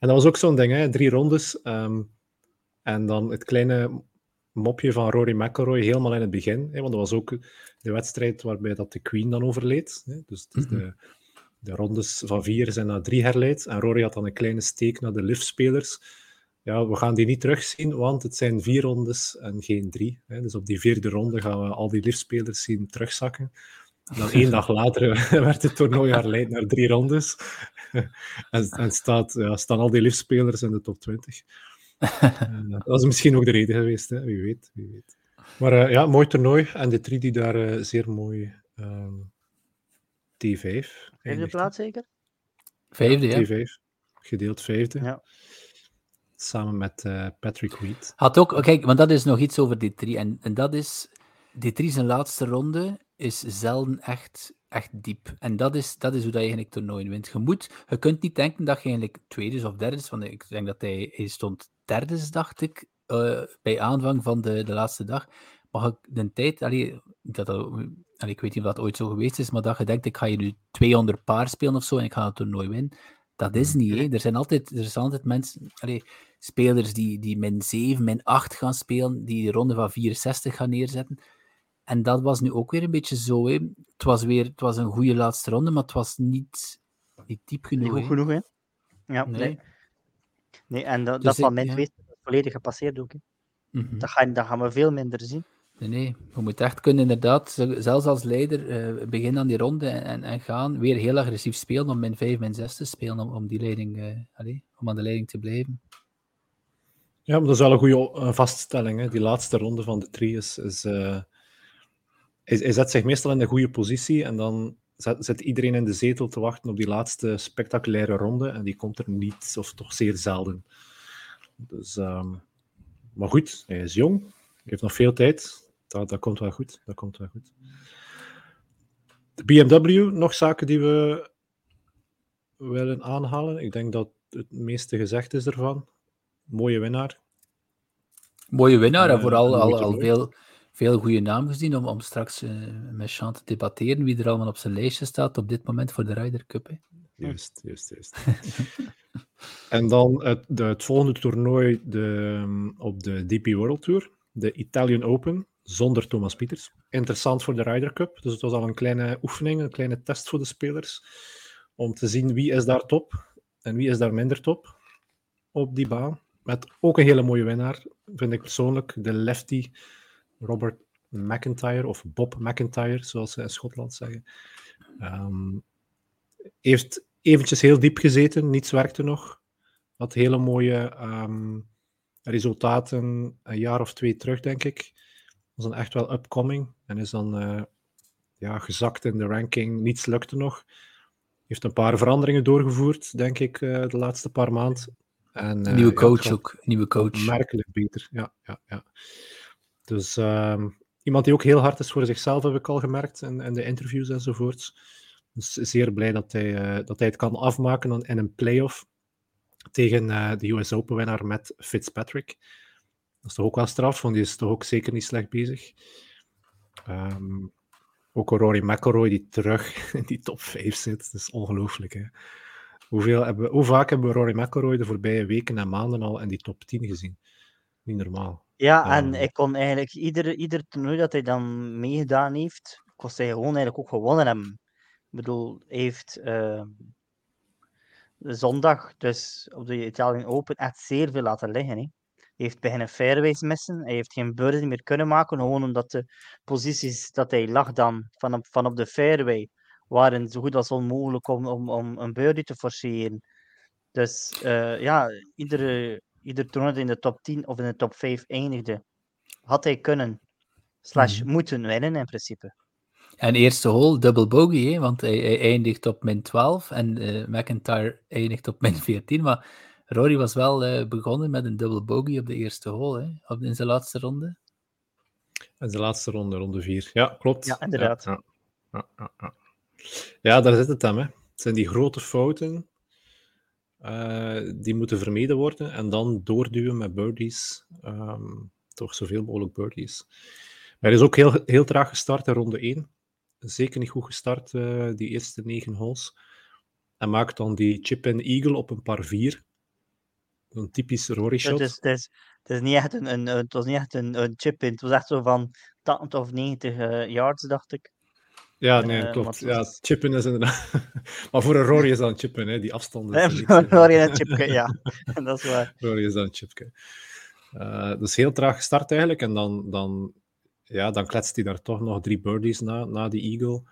En dat was ook zo'n ding, hè? drie rondes. Um, en dan het kleine mopje van Rory McIlroy helemaal in het begin. Hè? Want dat was ook de wedstrijd waarbij dat de Queen dan overleed. Hè? Dus, de, de rondes van vier zijn naar drie herleid. En Rory had dan een kleine steek naar de liftspelers ja, we gaan die niet terugzien, want het zijn vier rondes en geen drie. Hè. Dus op die vierde ronde gaan we al die liftspelers zien terugzakken. En dan één dag later werd het toernooi herleid naar drie rondes. en, en staat, ja, staan al die liftspelers in de top 20. dat is misschien ook de reden geweest, hè. Wie, weet, wie weet. Maar uh, ja, mooi toernooi. En de drie die daar uh, zeer mooi um, T5. Vijfde plaats zeker? Vijfde, ja. T5. Gedeeld vijfde. Ja samen met uh, Patrick Reed. Had ook, kijk, want dat is nog iets over die drie. En, en dat is, die drie zijn laatste ronde is zelden echt, echt diep. En dat is, dat is hoe dat je eigenlijk toernooi wint. Je, moet, je kunt niet denken dat je eigenlijk tweede is of derde is. Want ik denk dat hij, hij stond derde, dacht ik, uh, bij aanvang van de, de laatste dag. Maar de tijd, allee, dat, allee, ik weet niet of dat ooit zo geweest is, maar dat je denkt, ik ga je nu 200 paar spelen of zo en ik ga het toernooi winnen. Dat is niet. Hè. Er zijn altijd, er zijn altijd mensen, allee, spelers die, die min 7, min 8 gaan spelen, die de ronde van 64 gaan neerzetten. En dat was nu ook weer een beetje zo. Hè. Het was weer het was een goede laatste ronde, maar het was niet, niet diep genoeg. Niet goed genoeg, hè? Ja, nee. nee. en dat, dus dat van mijn ja. volledig gepasseerd ook. Hè. Mm -hmm. dat, gaan, dat gaan we veel minder zien. Nee, nee, je moet echt kunnen inderdaad, zelfs als leider, uh, beginnen aan die ronde en, en, gaan weer heel agressief spelen om min 5, min 6 te spelen, om, om die leiding, uh, allez, om aan de leiding te blijven. Ja, maar dat is wel een goede uh, vaststelling. Hè. Die laatste ronde van de drie is, is hij, hij, zet zich meestal in een goede positie en dan zet, zet, iedereen in de zetel te wachten op die laatste spectaculaire ronde en die komt er niet, of toch zeer zelden. Dus, um, maar goed, hij is jong, hij heeft nog veel tijd. Dat, dat komt wel goed. Dat komt wel goed. De BMW, nog zaken die we willen aanhalen. Ik denk dat het meeste gezegd is ervan. Mooie winnaar. Mooie winnaar en vooral al, al veel, veel goede namen gezien om, om straks uh, met Jean te debatteren wie er allemaal op zijn lijstje staat op dit moment voor de Ryder Cup. Hè. Juist, juist, juist. en dan het, de, volgende toernooi de, op de DP World Tour, de Italian Open, zonder Thomas Pieters. Interessant voor de Ryder Cup, dus het was al een kleine oefening, een kleine test voor de spelers, om te zien wie is daar top en wie is daar minder top op die baan. Met ook een hele mooie winnaar, vind ik persoonlijk, de lefty Robert McIntyre, of Bob McIntyre, zoals ze in Schotland zeggen. Um, heeft eventjes heel diep gezeten, niets werkte nog. Had hele mooie um, resultaten een jaar of twee terug, denk ik. Was dan echt wel upcoming en is dan uh, ja, gezakt in de ranking. Niets lukte nog. Heeft een paar veranderingen doorgevoerd, denk ik, uh, de laatste paar maanden. En, uh, nieuwe coach ja, ook. Nieuwe coach. Merkelijk beter, ja. ja, ja. Dus uh, iemand die ook heel hard is voor zichzelf, heb ik al gemerkt, in, de interviews enzovoorts. Dus zeer blij dat hij, uh, dat hij het kan afmaken in een playoff tegen uh, de US Open-winnaar met Fitzpatrick. Dat is toch ook wel straf, want die is toch ook zeker niet slecht bezig. Um, ook Rory McIlroy die terug in die top 5 zit. Dat is ongelooflijk. Hoeveel hebben, hoe vaak hebben we Rory McIlroy de voorbije weken en maanden al in die top 10 gezien? Niet normaal. Ja, en ik kon eigenlijk ieder, ieder toernooi dat hij dan meegedaan heeft, kost hij gewoon eigenlijk ook gewonnen hebben. Ik bedoel, hij heeft uh, zondag dus op de Italian Open echt zeer veel laten liggen. Hè. Hij heeft beginnen fairways missen. Hij heeft geen birdie meer kunnen maken, gewoon omdat de posities dat hij lag dan van op, van op de fairway waren zo goed als onmogelijk om, om, om een birdie te forceren. Dus uh, ja, iedere ieder toernooi in de top 10 of in de top 5 eindigde, had hij kunnen, slash mm. moeten winnen in principe. En eerste hole, double bogey, hè? want hij, hij, eindigt op min 12 en uh, McIntyre eindigt op min 14. Maar Rory was wel uh, begonnen met een double bogey op de eerste hole, hè? Op, in zijn laatste ronde. In zijn laatste ronde, ronde 4. Ja, klopt. Ja, inderdaad. Ja, ja, ja, ja. ja daar zit het hem. Hè. Het zijn die grote fouten uh, die moeten vermeden worden en dan doorduwen met birdies. Um, toch zoveel mogelijk birdies. hij is ook heel, heel traag gestart in ronde 1. Zeker niet goed gestart, uh, die eerste negen holes. En maakt dan die chip en eagle op een par 4. Een typisch Rory shot. Het is, het is, het is niet echt een, een, het was niet echt een, een chip in. Het was echt zo van 80 of 90 uh, yards, dacht ik. Ja, nee, uh, klopt. Ja, chippen is inderdaad... maar voor een Rory is dan chippen, hè, die afstanden. Rory is een chipke, ja. dat is waar. Rory is dan chipke. Uh, dus heel traag gestart eigenlijk. En dan, dan, ja, dan kletst hij daar toch nog drie birdies na, na die eagle.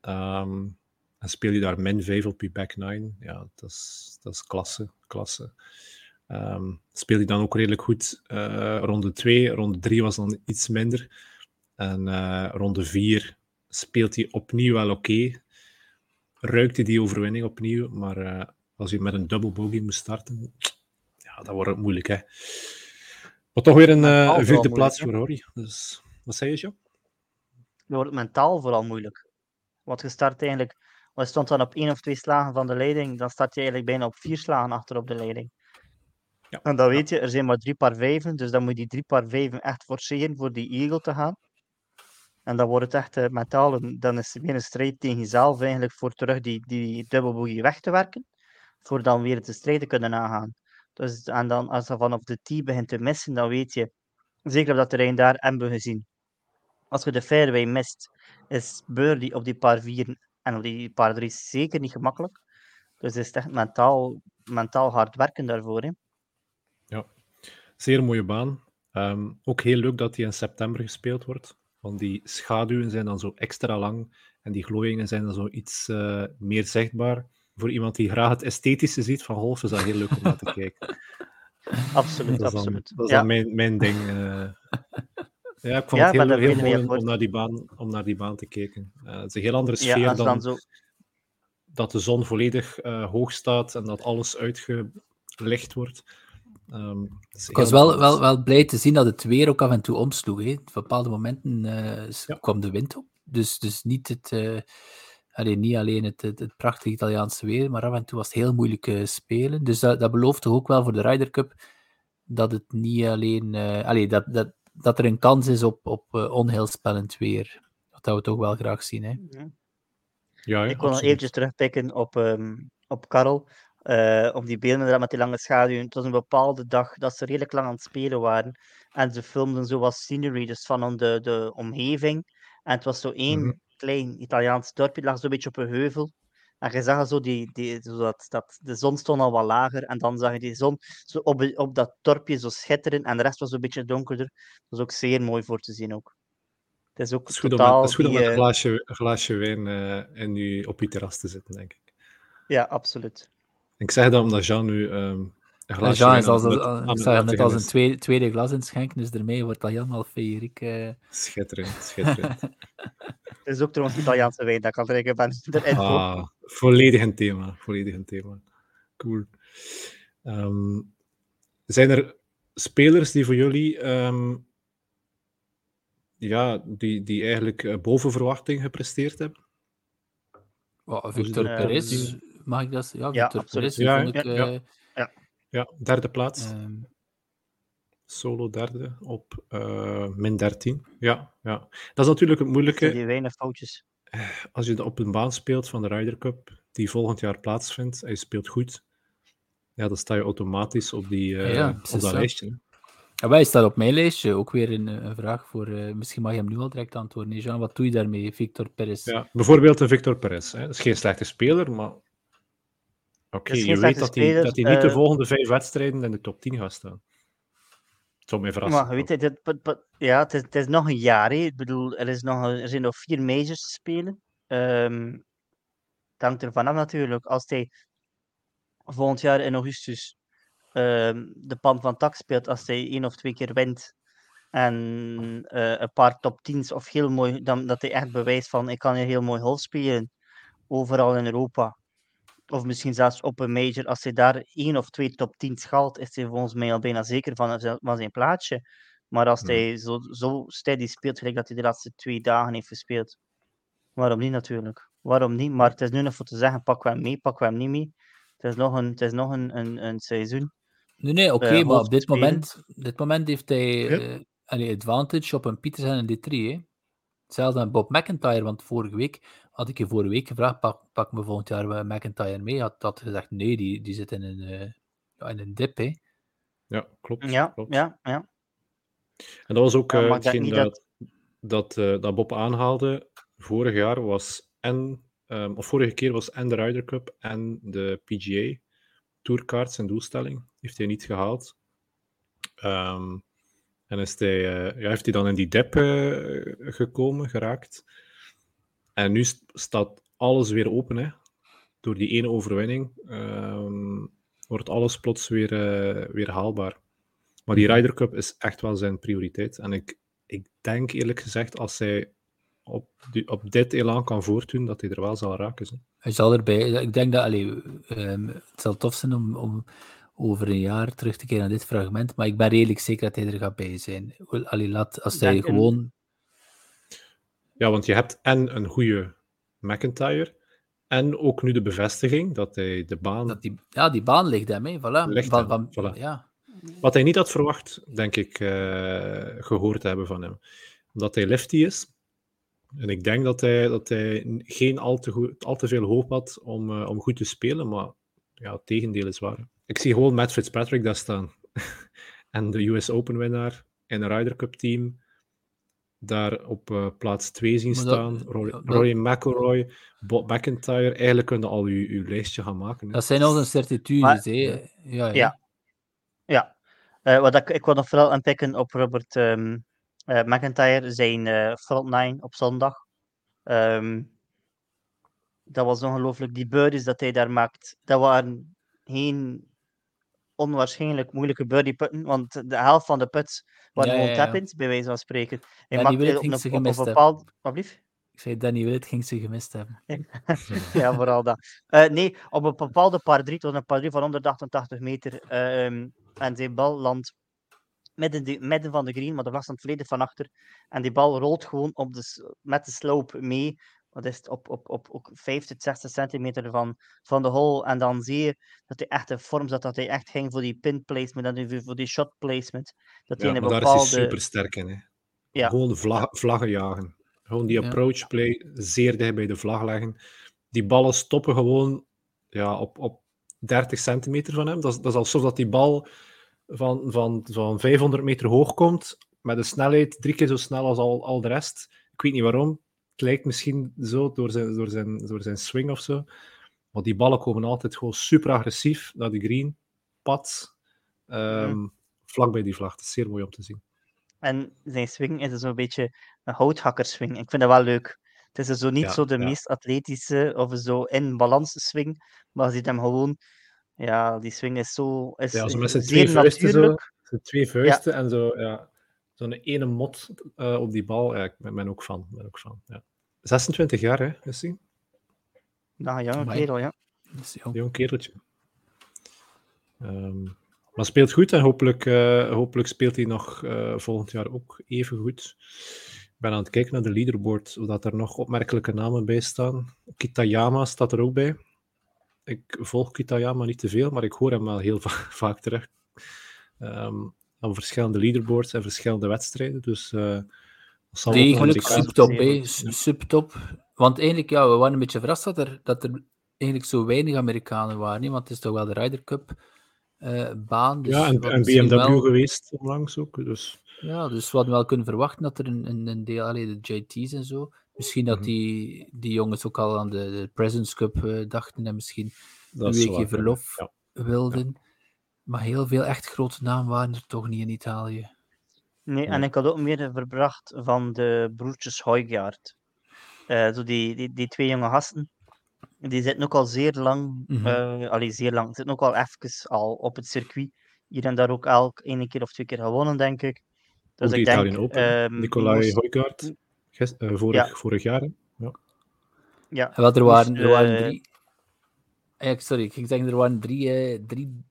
Um, en speel je daar min 5 op je back 9. Ja, dat is, dat is klasse. klasse. Um, speel je dan ook redelijk goed. Uh, ronde 2, ronde 3 was dan iets minder. En uh, ronde 4 speelt hij opnieuw wel oké. Okay. Ruikt hij die overwinning opnieuw, maar uh, als je met een double bogey moet starten, ja, dan wordt het moeilijk. Hè. Maar toch weer een uh, vierde plaats voor Rory. Dus, wat zei je, Jo? wordt het mentaal vooral moeilijk. Want je start eigenlijk, je stond dan op één of twee slagen van de leiding, dan start je eigenlijk bijna op vier slagen achter op de leiding. Ja. En dan weet je, er zijn maar drie paar vijven, dus dan moet je die drie paar vijven echt forceren voor die eagle te gaan. En dan wordt het echt uh, mentaal, dan is het weer een strijd tegen jezelf eigenlijk voor terug die, die dubbelbogie weg te werken, voor dan weer te kunnen aangaan. Dus, en dan als je vanaf de T begint te missen, dan weet je, zeker op dat terrein daar, hebben we gezien. Als je de fairway mist, is birdie op die paar vier en op die paar drie zeker niet gemakkelijk. Dus het is echt mentaal, mentaal hard werken daarvoor. Hè. Ja, zeer mooie baan. Ehm, ook heel leuk dat die in september gespeeld wordt. Want die schaduwen zijn dan zo extra lang en die glooiingen zijn dan zo iets uh, meer zichtbaar. Voor iemand die graag het esthetische ziet van golf is dat heel leuk om naar te kijken. Absoluut, dat absoluut. dat is dan mijn, mijn ding. Uh, ja, ik vond het heel, heel mooi om, naar die baan, om naar die baan te kijken. Uh, het is een heel andere sfeer ja, dan, dan zo... dat de zon volledig hoog staat en dat alles uitgelicht wordt. Um, ik was wel, wel, wel blij te zien dat het weer ook af en toe omsloeg. Hè. Op bepaalde momenten uh, ja. kwam de wind op. Dus, dus niet, het, uh, allee, niet alleen het, het, het, prachtige Italiaanse weer, maar af en toe was het heel moeilijk uh, spelen. Dus dat, dat belooft toch ook wel voor de Ryder Cup dat het niet alleen. allee, dat, dat, dat er een kans is op, op onheilspellend weer. Dat we toch wel graag zien. Hè. Ja. Ja, ik kon nog eventjes terugpikken op, um, op Karel. Uh, op die beelden met die lange schaduwen. Het was een bepaalde dag dat ze redelijk lang aan het spelen waren. En ze filmden zo wat scenery, dus van de, de omgeving. En het was zo één -hmm. klein Italiaans dorpje, lag zo'n beetje op een heuvel. En je zag zo, die, die, zo dat, dat, de zon stond al wat lager. En dan zag je die zon zo op, op dat dorpje zo schitteren. En de rest was een beetje donkerder. Dat was ook zeer mooi voor te zien ook. Het is ook het is goed totaal om, het is goed die, om een glaasje, een glaasje wijn uh, en nu op je terras te zitten, denk ik. Ja, absoluut. Ik zeg dat omdat Jean nu um, een glaasje Jean is als, aan, aan, ik zag net als een tweede, tweede glas in schenken, dus daarmee wordt dat helemaal feeriek. Uh... Schitterend, schitterend. Het is ook trouwens Italiaanse wijn, dat kan ik ben erin ah, Volledig een thema, volledig een thema. Cool. Um, zijn er spelers die voor jullie um, ja, die, die eigenlijk uh, boven verwachting gepresteerd hebben? Oh, Victor Perez, mag ik dat? Ja, ja absoluut. Ja, ik, ja, uh, ja. ja, derde plaats. Um, Solo derde op uh, min 13. Ja, ja, dat is natuurlijk het moeilijke. Die weinig foutjes. Als je op een baan speelt van de Ryder Cup, die volgend jaar plaatsvindt, en je speelt goed, ja, dan sta je automatisch op, die, uh, ja, op dat zo. lijstje. Ja, wij staat op mijn lijstje ook weer een, een vraag voor. Uh, misschien mag je hem nu al direct antwoorden. Jean, wat doe je daarmee, Victor Perez? Ja, bijvoorbeeld een Victor Perez. Hè. Dat is geen slechte speler, maar. Oké, okay, je weet dat hij, dat hij niet de volgende vijf wedstrijden in de top 10 gaat staan. Het zou mij verrassen. Maar weet je, dit, ja, het is, het is, nog een jaar. Hè. Ik bedoel, er, is nog, er zijn nog vier majors te spelen. Um, het hangt ervan af natuurlijk. Als hij volgend jaar in augustus um, de pan van tak speelt, als hij één of twee keer wint en uh, een paar top 10's of heel mooi, dan, dat hij echt bewijst van ik kan hier heel mooi golf spelen overal in Europa. Of misschien zelfs op een major, als hij daar één of twee top 10 schaalt, is hij volgens mij al bijna zeker van, van zijn plaatsje. Maar als hij zo, zo steady speelt, gelijk dat hij de laatste twee dagen heeft gespeeld, waarom niet natuurlijk? Waarom niet? Maar het is nu nog voor te zeggen, pak we hem mee, pak we hem niet mee. Het is nog een, het is nog een, een, een seizoen. Nee, nee, oké, okay, uh, maar op dit moment, dit moment heeft hij uh, een advantage op een Petersen en een D3. Hè? Hetzelfde met Bob McIntyre, want vorige week had ik je vorige week gevraagd, pak, pak me volgend jaar McIntyre mee. Had dat gezegd, nee, die, die zit in een, uh, in een dip. Hè? Ja, klopt. Ja, klopt. ja, ja. En dat was ook uh, hetgeen dat, dat, uh, dat Bob aanhaalde. Vorig jaar was en, um, of vorige keer was en de Ryder Cup en de PGA Tourkaart en doelstelling. Heeft hij niet gehaald. Um, en is hij, uh, ja, heeft hij dan in die dep uh, gekomen, geraakt. En nu staat alles weer open. Hè. Door die ene overwinning um, wordt alles plots weer, uh, weer haalbaar. Maar die Ryder Cup is echt wel zijn prioriteit. En ik, ik denk eerlijk gezegd, als hij op, die, op dit elan kan voortdoen, dat hij er wel zal raken. Zo. Hij zal erbij. Ik denk dat allee, um, het zal tof zijn om, om over een jaar terug te keren naar dit fragment, maar ik ben redelijk zeker dat hij er gaat bij zijn. Allee, laat, als hij gewoon Ja, want je hebt en een goede McIntyre, en ook nu de bevestiging dat hij de baan... Dat die, ja, die baan ligt hem, hè. Voilà. Ligt van, hem, van, voilà. Ja. Wat hij niet had verwacht, denk ik, uh, gehoord te hebben van hem. Omdat hij lefty is. En ik denk dat hij, dat hij geen al te, goed, al te veel hoop had om, uh, om goed te spelen, maar ja, het tegendeel is waar. Ik zie gewoon Matt Fitzpatrick daar staan. en de US Open winnaar in een Ryder Cup team daar op uh, plaats 2 zien staan. Dat, Roy, Roy McIlroy, Bob McIntyre. Eigenlijk kunnen al uw, uw lijstje gaan maken. Hè. Dat zijn al een certitudes, hè? Ja, ja. ja. ja. Uh, wat ik, ik wil nog vooral aanpikken op Robert um, uh, McIntyre, zijn front nine op zondag. Um, dat was ongelooflijk. Die birdies dat hij daar maakt, dat waren geen onwaarschijnlijk moeilijke birdie putten, want de helft van de waren Ja, gewoon ja, ja. bij wijze van spreken. Hij Willett op een, ze op een gemist hebben. bepaald... Wat blieft? Ik zei, Danny Willett ging ze gemist hebben. ja, vooral dat. Eh, nee, op een bepaalde par 3, het was een par 3 van 188 meter, ehm, en zijn bal landt midden, de, midden van de green, maar de vlag staat volledig van achter. En die bal rolt gewoon op de, met de slope mee. Wat is het, op, op, op, op 50, 60 centimeter van, van de hole. En dan zie je dat hij echt in vorm zat, dat hij echt ging voor die pin placement en voor die shot placement. Dat hij Ja, in maar een daar is bepaalde... hij super sterk in. Hè. Ja. Gewoon vlag, vlaggen jagen. Gewoon die approach play zeer dicht bij de vlag leggen. Die ballen stoppen gewoon ja, op, op 30 centimeter van hem. Dat is, dat is alsof dat die bal van, van, van 500 meter hoog komt, met een snelheid drie keer zo snel als al, al de rest. Ik weet niet waarom. Het lijkt misschien zo door zijn, door zijn, door zijn swing of zo. Maar die ballen komen altijd gewoon super agressief naar de green. Pad. ehm, Vlak bij die vlag. Het is zeer mooi om te zien. En zijn swing is zo'n beetje een houthakkerswing. Ik vind dat wel leuk. Het is dus zo niet Ja, zo de ja. meest atletische of zo in balans swing, maar je ziet hem gewoon. Ja, die swing is zo. Is, Ja, zo met zijn zeer twee vuisten zo. natuurlijk. Zijn twee vuisten en zo, ja. Zo'n ene mot eh, op die bal. Ja, ik ben, ben ook van. Ben ook van ja. 26 jaar, hè, is hij? Nou, ja, een kerel, ja. Dat jong. Kereltje. Ehm, maar speelt goed en hopelijk, eh, hopelijk speelt hij nog eh, volgend jaar ook even goed. Ik ben aan het kijken naar de leaderboard, zodat er nog opmerkelijke namen bij staan. Kitayama staat er ook bij. Ik volg Kitayama niet te veel, maar ik hoor hem wel heel va- vaak terug. Ehm aan verschillende leaderboards en verschillende wedstrijden. Dus dat Degelijk Amerikaans- subtop, hè. Subtop. Want eigenlijk, ja, we waren een beetje verrast dat er, dat er eigenlijk zo weinig Amerikanen waren. hè, Want het is toch wel de Ryder Cup eh, baan. Dus Ja, en, BMW wel- geweest onlangs ook. Dus Ja, dus we hadden wel kunnen verwachten dat er een, een, een deel, allee, de JT's en zo, misschien dat Mhm. die, die jongens ook al aan de, de Presidents Cup eh, dachten en misschien dat een weekje verlof Ja. wilden. Maar heel veel echt grote namen waren er toch niet in Italië. Nee, en ik had ook meer verbracht van de broertjes Hoijgaard. Eh zo die, die, die twee jonge gasten. Die zitten ook al zeer lang, Mhm. eh, allee, zeer lang, zitten ook al even al op het circuit. Hier en daar ook elk één keer of twee keer gewonnen, denk ik. Dus ook ik denk, ehm, Nicolai moest- Hoijgaard, eh, vorig, Ja. vorig jaar. hè. ja, En wat er moest, waren, er waren drie. Sorry, ik ging zeggen, er waren drie, eh, drie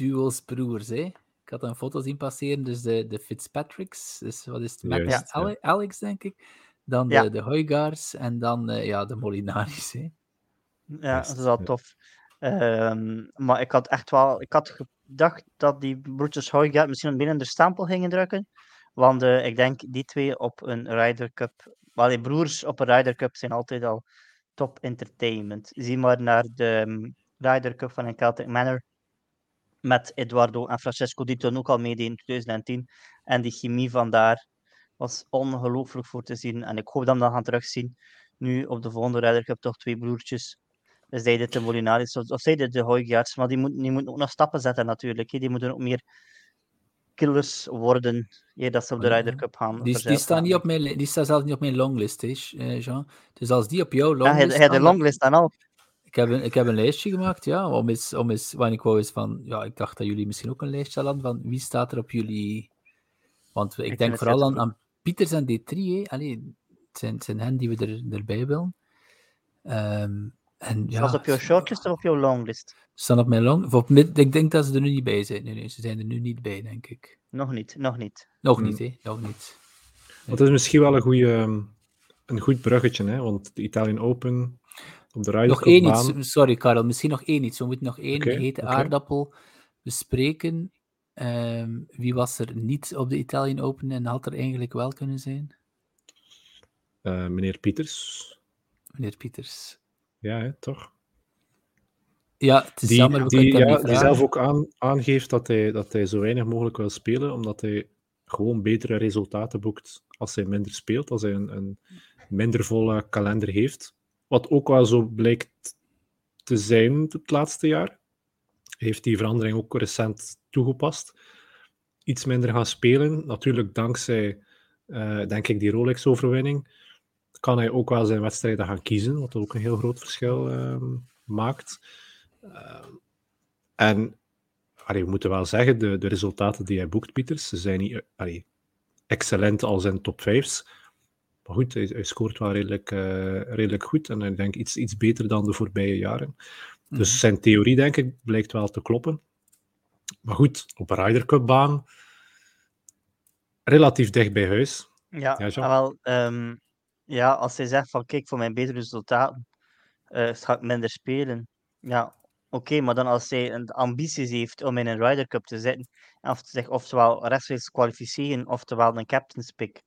duels broers. Hè? Ik had een foto zien passeren, dus de, de Fitzpatricks, dus wat is het, Juist, Ale- Alex, denk ik. Dan de, Ja. de en dan eh, ja, de Molinaris. Hè? Ja, Juist, dat is wel ja. tof. Ehm, maar ik had echt wel, ik had gedacht dat die broertjes Hoijgaard misschien een beetje de stempel gingen drukken. Want eh, ik denk die twee op een Ryder Cup, wel die broers op een Ryder Cup zijn altijd al top entertainment. Zie maar naar de um, Ryder Cup van een Celtic Manor met Eduardo en Francesco, die toen ook al meededen in 2010. En die chemie van daar was ongelooflijk voor te zien. En ik hoop dat we dat gaan terugzien. Nu op de volgende Ryder Cup toch twee broertjes. Dus zij dit de Molinaris of, of zij dit de Hoijgaards. Maar die, moet, die moeten ook nog stappen zetten natuurlijk. Die moeten ook meer killers worden. eer dat ze op de Ja, Ryder Cup gaan. Die, die, staan niet op mijn, die staan zelfs niet op mijn longlist, hè, eh, Jean. Dus als die op jouw Ja, hij longlist hij had de longlist dan al. Ik heb, een, ik heb een lijstje gemaakt, ja, om eens, om eens, want ik wou eens van, ja, ik dacht dat jullie misschien ook een lijstje hadden van wie staat er op jullie, want ik, denk vooral aan, aan Pieters en D3, hè. Allee, het, zijn, het zijn hen die we er, erbij willen. Ehm, en ja, op jouw shortlist of op jouw longlist? ze staan op mijn long, op ik denk dat ze er nu niet bij zijn, nee, nee, ze zijn er nu niet bij, denk ik. Nog niet, nog niet. Nog Hmm. niet, hè, nog niet. Want het is misschien wel een goede, een goed bruggetje, hè? want de Italian Open op de Ryder Nog één iets, sorry Karel, misschien nog één iets. We moeten nog één hete aardappel bespreken. Um, wie was er niet op de Italian Open en had er eigenlijk wel kunnen zijn? Uh, meneer Pieters. Meneer Pieters. Ja, hè, toch? Ja, het is die, jammer. Die, ja, die zelf ook aan, aangeeft dat hij, dat hij zo weinig mogelijk wil spelen, omdat hij gewoon betere resultaten boekt als hij minder speelt, als hij een, een minder volle kalender heeft. Wat ook wel zo blijkt te zijn het laatste jaar. Heeft die verandering ook recent toegepast. Iets minder gaan spelen. Natuurlijk dankzij, uh, denk ik, die Rolex-overwinning kan hij ook wel zijn wedstrijden gaan kiezen, wat ook een heel groot verschil uh, maakt. Uh, en allee, we moeten wel zeggen, de, de resultaten die hij boekt, Pieters, ze zijn niet allee, excellent als in top 5's. Maar goed, hij, hij scoort wel redelijk, uh, redelijk goed en ik denk iets, iets beter dan de voorbije jaren. Dus mhm. zijn theorie, denk ik, blijkt wel te kloppen. Maar goed, op een Ryder Cup baan, relatief dicht bij huis. Ja, ja, wel, um, ja als hij zegt van kijk, voor mijn betere resultaten uh, ga ik minder spelen. Ja, oké, maar dan als hij een ambities heeft om in een Ryder Cup te zitten, of zich oftewel rechtstreeks kwalificeren, oftewel een captain's pick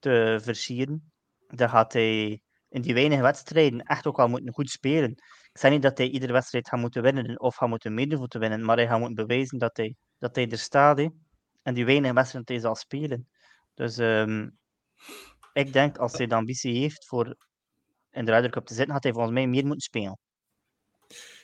te versieren, dan gaat hij in die weinige wedstrijden echt ook wel moeten goed spelen. Ik zeg niet dat hij iedere wedstrijd gaat moeten winnen of gaat moeten meedoen voor te winnen, maar hij gaat moeten bewijzen dat hij, dat hij er staat. En die weinige wedstrijden hij zal spelen. Dus um, ik denk als hij de ambitie heeft voor in de Ryder Cup te zitten, gaat hij volgens mij meer moeten spelen.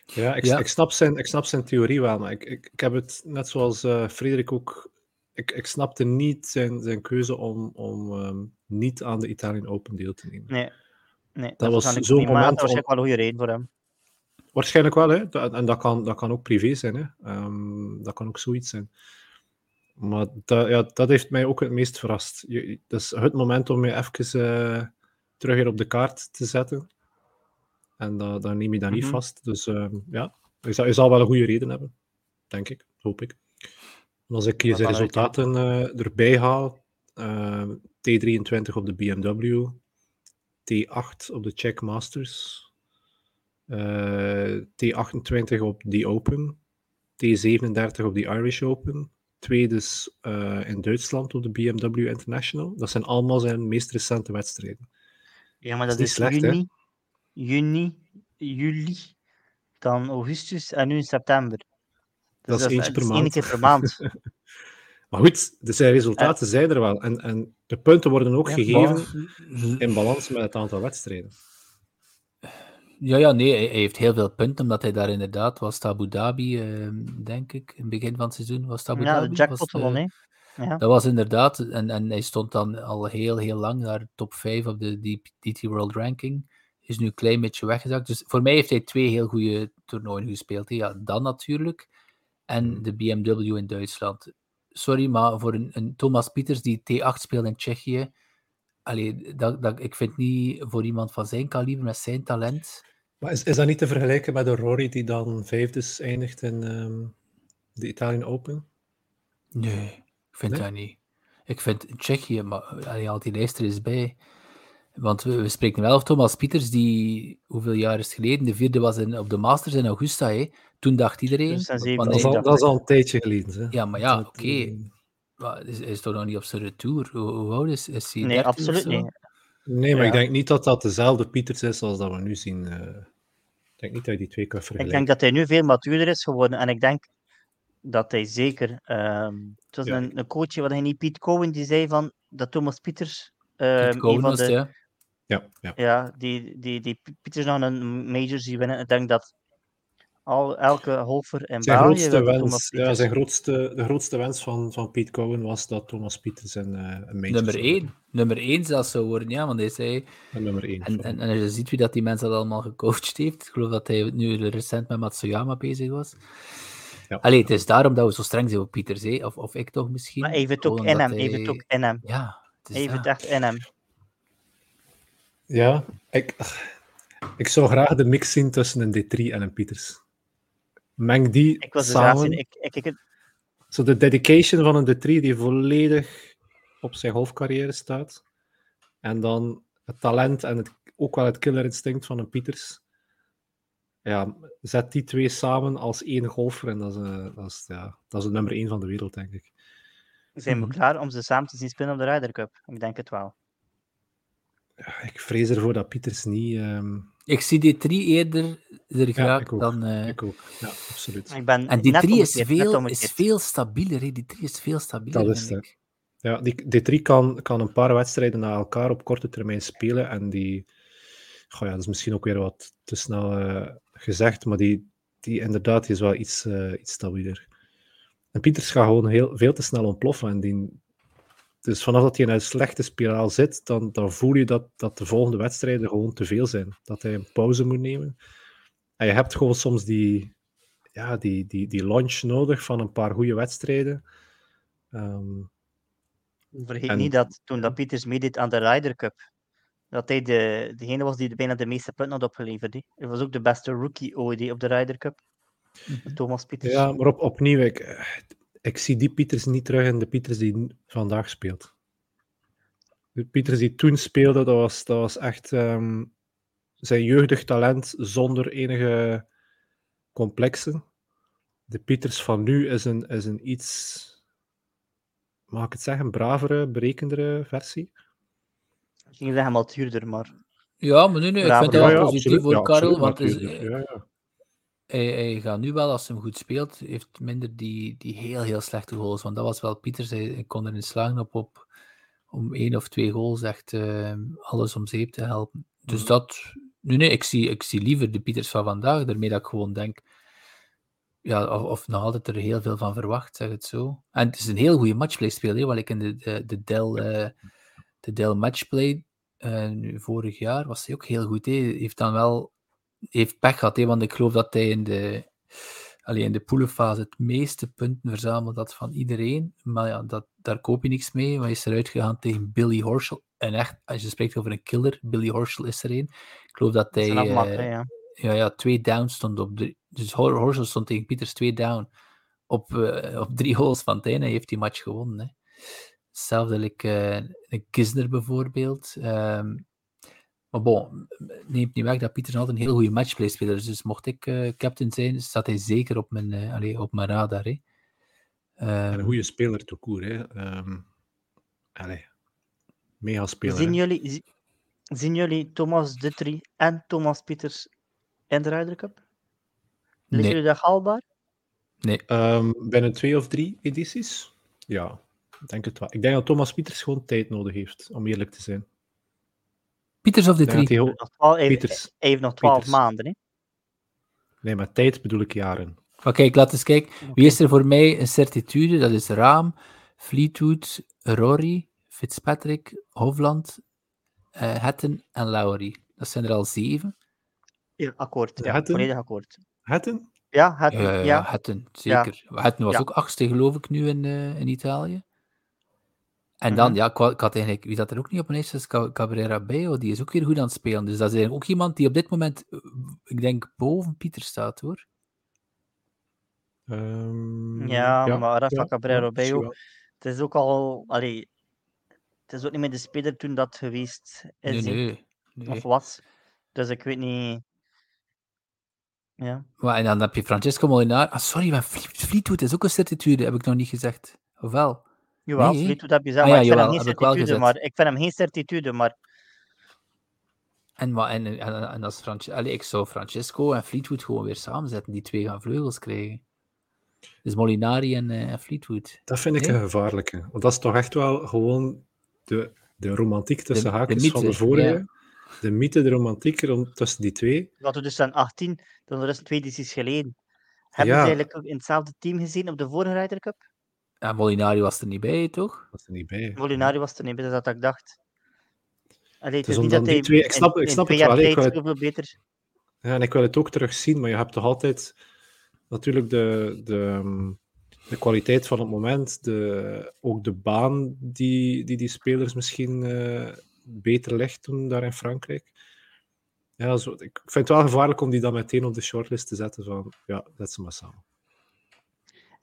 Ja, ik, ja. ik, snap, zijn, ik snap zijn theorie wel, maar ik, ik, ik heb het net zoals uh, Frederik ook. Ik, ik snapte niet zijn, zijn keuze om, om um, niet aan de Italian Open deel te nemen. Nee, nee dat, dat was zo'n moment. Dat was waarschijnlijk wel een goede reden voor hem. Waarschijnlijk wel, hè? en dat kan, dat kan ook privé zijn. Hè? Um, dat kan ook zoiets zijn. Maar dat, ja, dat heeft mij ook het meest verrast. Je, dat is het moment om je even uh, terug hier op de kaart te zetten. En uh, dan neem je dat niet mm -hmm. vast. Dus uh, ja, je zal, je zal wel een goede reden hebben. Denk ik, hoop ik. En als ik hier zijn resultaten uh, erbij haal, T23 op de BMW, T8 op de Czech Masters, T28 op de Open, T37 op de Irish Open, tweede dus, in Duitsland op de BMW International. Dat zijn allemaal zijn meest recente wedstrijden. Ja, maar dat, dat is, slecht, juni, juni, juli, dan augustus en nu in september. Dus dat, is eentje per maand. Eén keer per maand. maar goed, de zijn resultaten zijn er wel. En, en de punten worden ook ja, gegeven in balans met het aantal wedstrijden. Ja, ja, nee, hij, heeft heel veel punten, omdat hij daar inderdaad was Abu Dhabi, uh, denk ik, in het begin van het seizoen was Abu ja, Dhabi. de jackpot uh, ja. Dat was inderdaad, en, en hij stond dan al heel, heel lang naar top 5 op de DT World Ranking. Is nu een klein beetje weggezakt. Dus voor mij heeft hij twee heel goede toernooien gespeeld. Ja, dan natuurlijk. En de BMW in Duitsland. Sorry, maar voor een, een Thomas Pieters die T8 speelt in Tsjechië, Allee, dat, dat, ik vind niet voor iemand van zijn kaliber, met zijn talent. Maar is, is dat niet te vergelijken met de Rory die dan vijfde eindigt in um, de Italian Open? Nee, ik vind nee? dat niet. Ik vind Tsjechië, maar allee, al die lijst er is bij. Want we, we, spreken wel over Thomas Pieters, die hoeveel jaar is geleden? De vierde was in, op de Masters in Augusta. Hè? Toen dacht iedereen. Dus dat, is al, dat, is al, een tijdje geleden. Hè? Ja, maar ja, oké. Okay. Maar is, is toch nog niet op zijn retour? Hoe, hoe oud is, is hij? Nee, absoluut niet. Nee, maar ja. ik denk niet dat dat dezelfde Pieters is als dat we nu zien. Uh, ik denk niet dat je die twee kan vergelijken. Ik denk dat hij nu veel matuurder is geworden. En ik denk dat hij zeker... Um, het was ja. een, een coach, wat hij niet, Piet Cohen, die zei van dat Thomas Pieters... Um, Piet Cohen was, de, ja. Ja, ja. ja die, die, die Pieters nog een major zien winnen. Ik denk dat al, elke holfer in zijn België grootste wens, ja, zijn grootste, de grootste wens van, van Piet Cohen was dat Thomas Pieters een, uh, een Nummer 1. Nummer 1 zelfs zou worden, ja, want hij zei... En nummer 1. En, en, en, je ziet wie dat die mensen dat allemaal gecoacht heeft. Ik geloof dat hij nu recent met Matsuyama bezig was. Ja. Allee, het is daarom dat we zo streng zijn op Pieters, hè? Of, of ik toch misschien. Maar even het ook in hem, hij... even het ook in hem. Ja, het even het echt in hem. Ja, ik, ik zou graag de mix zien tussen een D3 en een Pieters. Meng die ik was samen. Ik, ik, ik, Zo de dedication van een D3 die volledig op zijn golfcarrière staat. En dan het talent en het, ook wel het killerinstinct van een Pieters. Ja, zet die twee samen als één golfer en dat is, uh, dat is, ja, dat is het nummer één van de wereld, denk ik. Zijn we mhm. klaar om ze samen te zien spinnen op de Ryder Cup? Ik denk het wel. Ja, ik vrees ervoor dat Pieters niet... Um... Ik zie die drie eerder er graag ja, dan... Uh... Ik ook, ja, absoluut. Ik ben en die drie is veel, is veel stabieler, die drie is veel stabieler, Dat is het. Ja, die, die drie kan, kan een paar wedstrijden na elkaar op korte termijn spelen en die... Goh, ja, dat is misschien ook weer wat te snel uh, gezegd, maar die, die inderdaad die is wel iets, uh, iets stabieler. En Pieters gaat gewoon heel, veel te snel ontploffen. En die, dus vanaf dat hij in een slechte spiraal zit, dan, dan voel je dat, dat de volgende wedstrijden gewoon te veel zijn. Dat hij een pauze moet nemen. En je hebt gewoon soms die, ja, die, die, die launch nodig van een paar goede wedstrijden. Um, Vergeet niet dat toen dat Pieters meedeed aan de Ryder Cup, dat hij de, degene was die bijna de meeste punten had opgeleverd. Hij was ook de beste rookie ooit op de Ryder Cup. Mhm. Thomas Pieters. Ja, maar op, opnieuw, ik, ik zie die Pieters niet terug in de Pieters die vandaag speelt. De Pieters die toen speelde, dat was, dat was echt um, zijn jeugdig talent zonder enige complexen. De Pieters van nu is een, is een iets, mag ik het zeggen, bravere, berekendere versie. Ik ging zeggen matuurder, maar... Ja, maar nu, nu ik vind het wel ja, positief voor ja, Karel, want is, ja, ja hij, hij gaat nu wel, als hij hem goed speelt, heeft minder die, die heel, heel slechte goals. Want dat was wel Pieters, hij, kon erin slagen op, op om één of twee goals echt uh, alles om zeep te helpen. Dus mhm. dat, nu nee, ik zie, ik zie liever de Pieters van vandaag, daarmee dat ik gewoon denk, ja, of, of nog altijd er heel veel van verwacht, zeg het zo. En het is een heel goede matchplay speel, wat ik in de, de, de Dell, uh, de Dell matchplay uh, nu, vorig jaar was hij ook heel goed. Hij heeft dan wel heeft pech gehad, hè, want ik geloof dat hij in de, alleen in de poelenfase het meeste punten verzameld had van iedereen. Maar ja, dat, daar koop je niks mee. Maar hij is eruit gegaan tegen Billy Horschel. En echt, als je spreekt over een killer, Billy Horschel is er een. Ik geloof dat hij uh, ja. ja. Ja, twee down stond op de. Dus Horschel stond tegen Pieters twee down op, uh, op drie holes van het einde. heeft die match gewonnen. Hè. Hetzelfde like, uh, een Kisner bijvoorbeeld. Um, maar bon, neemt niet weg dat Pieter altijd een heel goede matchplay-speler is. Dus mocht ik uh, captain zijn, staat hij zeker op mijn, uh, allee, op mijn radar. Hè. Um, een ehm, goede speler te koer. Hè. Um. Mega speler. Zien jullie, zien jullie Thomas Dutry en Thomas Pieters in de Ryder Cup? Liggen nee. jullie dat haalbaar? Nee. Um, binnen twee of drie edities? Ja, ik denk het wel. Ik denk dat Thomas Pieters gewoon tijd nodig heeft, om eerlijk te zijn. Pieters of de drie? Hij, nog even, even nog twaalf maanden. Hè? Nee, maar tijd bedoel ik jaren. Oké, okay, ik laat eens kijken. Wie is er voor mij een certitude? Dat is Raam, Fleetwood, Rory, Fitzpatrick, Hovland, uh, Hatton en Lowry. Dat zijn er al zeven. Ja, akkoord. Ja, Hatton? volledig akkoord. Hatton? Ja, Hatton. Ja, ja, ja. Hatton, zeker. Ja. Hatton was ook achtste, geloof ik, nu in, uh, in Italië. En dan, mhm. ja, ik, had eigenlijk, wie dat er ook niet op een lijst is, Cabrera Bayo, die is ook weer goed aan het spelen. Dus dat is eigenlijk ook iemand die op dit moment, eh, ik denk, boven Pieter staat, hoor. Um, ja, ja, maar Rafa ja, Cabrera Bayo, het is ook al, allee, het is ook niet meer de speler toen dat geweest is. Nee, nee, nee. Of was. Dus ik weet niet... Ja. Maar, en dan heb je Francesco Molinari. Ah, sorry, maar Fleetwood is ook een certitude, heb ik nog niet gezegd. Of wel? Jawel, nee. Fleetwood heb je gezegd, ah, maar ja, ik, vind hem geen certitude, maar ik vind hem geen certitude, maar... En, maar, en, en, en als Franci Allee, ik zou Francesco en Fleetwood gewoon weer samenzetten. Die twee gaan vleugels krijgen. Dus Molinari en uh, Fleetwood. Dat vind ik nee? een gevaarlijke. Want dat is toch echt wel gewoon de, de romantiek tussen de, haakjes de mythe, van de vorige. Ja. De mythe, de romantiek rond, tussen die twee. Wat we dus zijn 18, dan de rest twee edities geleden. Hebben ja. ze eigenlijk in hetzelfde team gezien op de vorige Ryder Cup? Ja, Molinari was er niet bij, toch? Was er niet bij. Molinari was er niet bij, dat is dat ik dacht. Allee, het is niet dat hij twee, ik snap, in, ik snap het wel. Ik wil het, beter. Ja, en ik wil het ook terugzien, maar je hebt toch altijd natuurlijk de, de, de kwaliteit van het moment, de, ook de baan die die, die spelers misschien uh, beter legt toen daar in Frankrijk. Ja, zo, ik vind het wel gevaarlijk om die dan meteen op de shortlist te zetten van, ja, zet ze maar samen.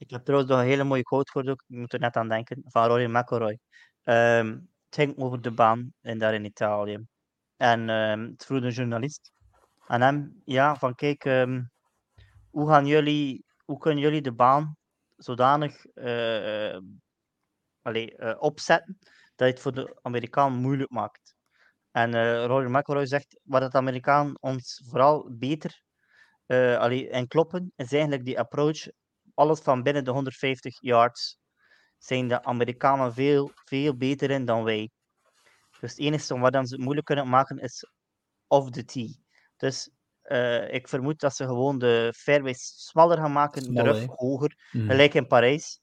Ik heb trouwens nog een hele mooie quote gehoord, ik moet er net aan denken, van Rory McIlroy. Um, het ging over de baan en daar in Italië. En ehm, het vroeg een journalist aan hem, ja, van kijk, ehm, hoe gaan jullie, hoe kunnen jullie de baan zodanig uh, allee, uh, opzetten dat het voor de Amerikaan moeilijk maakt. En uh, Roger McIlroy zegt, wat het Amerikaan ons vooral beter uh, allee, en kloppen, is eigenlijk die approach, alles van binnen de 150 yards, zijn de Amerikanen veel, veel beter in dan wij. Dus het enige wat ze het moeilijk kunnen maken is off the tee. Dus uh, ik vermoed dat ze gewoon de fairways smaller gaan maken, de rug hoger, mm. gelijk in Parijs.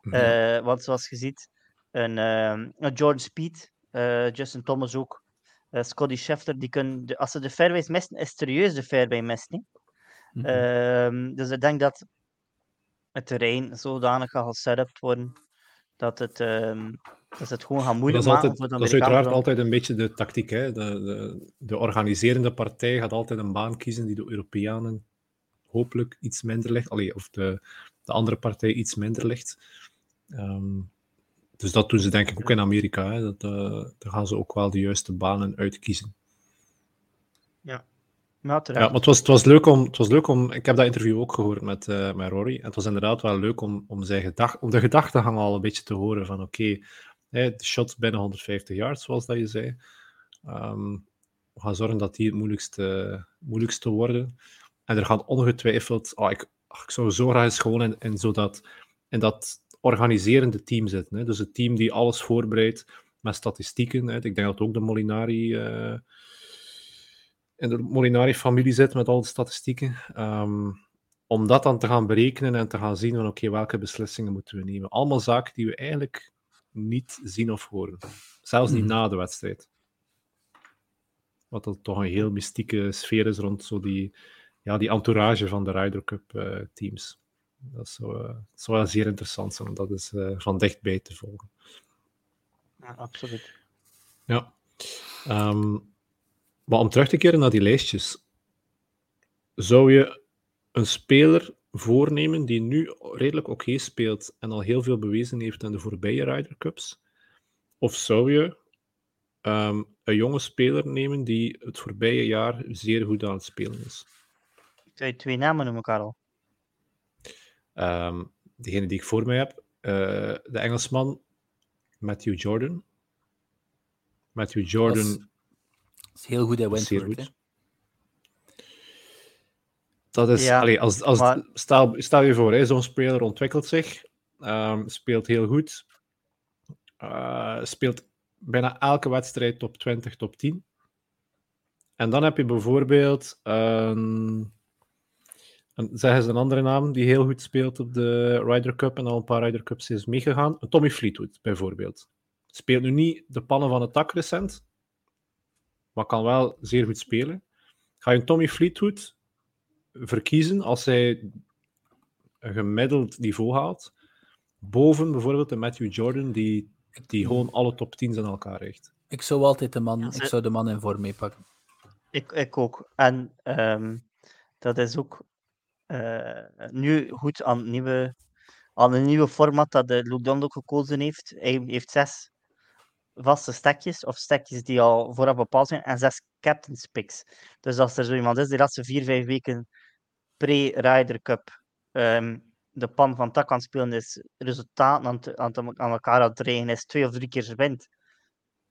Mm -hmm. want zoals je ziet, een, uh, een Jordan Speed, uh, Justin Thomas ook, Scotty Scheffler, die kunnen, de, als ze de fairways missen, is serieus de fairway missen. Mm -hmm. dus ik denk dat het terrein zodanig gaat gesetupt worden dat het, um, dat het gewoon gaan moeilijk dat maken altijd, Dat is uiteraard altijd een beetje de tactiek. Hè? De, de, de, organiserende partij gaat altijd een baan kiezen die de Europeanen hopelijk iets minder ligt. Allee, of de, de andere partij iets minder ligt. Um, dus dat doen ze denk ik ook in Amerika. Hè. Dat, uh, daar gaan ze ook wel de juiste banen uitkiezen. Ja. Ja, het was, het, was leuk om, het was leuk om... Ik heb dat interview ook gehoord met, uh, met Rory. Het was inderdaad wel leuk om, om, zijn gedacht, om de gedachtegang al een beetje te horen. Van oké, de shot binnen 150 yards, zoals dat je zei. Um, we gaan zorgen dat die het moeilijkste, moeilijkste worden. En er gaan ongetwijfeld... Oh, ik, ik zou zo graag eens gewoon in, dat, organiserende team zitten. Hè. Dus het team die alles voorbereidt met statistieken. Hè. Ik denk dat ook de Molinari... Uh, in de Molinari-familie zit met al de statistieken. Um, om dat dan te gaan berekenen en te gaan zien van oké, okay, welke beslissingen moeten we nemen. Allemaal zaken die we eigenlijk niet zien of horen. Zelfs niet mm. na de wedstrijd. Wat dan toch een heel mystieke sfeer is rond zo die, ja, die entourage van de Ryder Cup uh, teams. Dat zou, uh, zou wel zeer interessant zijn om dat eens uh, van dichtbij te volgen. Ja, absoluut. Ja. Um, maar om terug te keren naar die lijstjes. Zou je een speler voornemen die nu redelijk oké okay speelt en al heel veel bewezen heeft in de voorbije Ryder Cups? Of zou je um, een jonge speler nemen die het voorbije jaar zeer goed aan het spelen is? Ik zou je twee namen noemen, Karel. Um, degene die ik voor mij heb, uh, de Engelsman Matthew Jordan. Matthew Jordan is heel goed, hij Wentworth. Dat is, ja, allee, als, als, maar... stel, stel je voor, zo'n speler ontwikkelt zich, um, speelt heel goed, uh, speelt bijna elke wedstrijd top 20, top 10. En dan heb je bijvoorbeeld, um, een, zeg eens een andere naam die heel goed speelt op de Ryder Cup en al een paar Ryder Cups is meegegaan. Tommy Fleetwood bijvoorbeeld. Speelt nu niet de pannen van het tak recent, maar kan wel zeer goed spelen. Ga je Tommy Fleetwood verkiezen als hij een gemiddeld niveau haalt, boven bijvoorbeeld de Matthew Jordan, die, die gewoon alle top 10's aan elkaar richt? Ik zou altijd de man, ik zou de man in vorm meepakken. Ik, ik ook. En um, dat is ook uh, nu goed aan, nieuwe, aan een nieuwe format dat de Luke ook gekozen heeft. Hij heeft zes vaste stekjes, of stekjes die al vooraf bepaald zijn, en zes captain's picks. Dus als er zo iemand is die laatste vier, vijf weken pre-Ryder Cup um, de pan van tak kan spelen is, resultaten aan, te, aan, te, aan elkaar aan het regen is, twee of drie keer wint,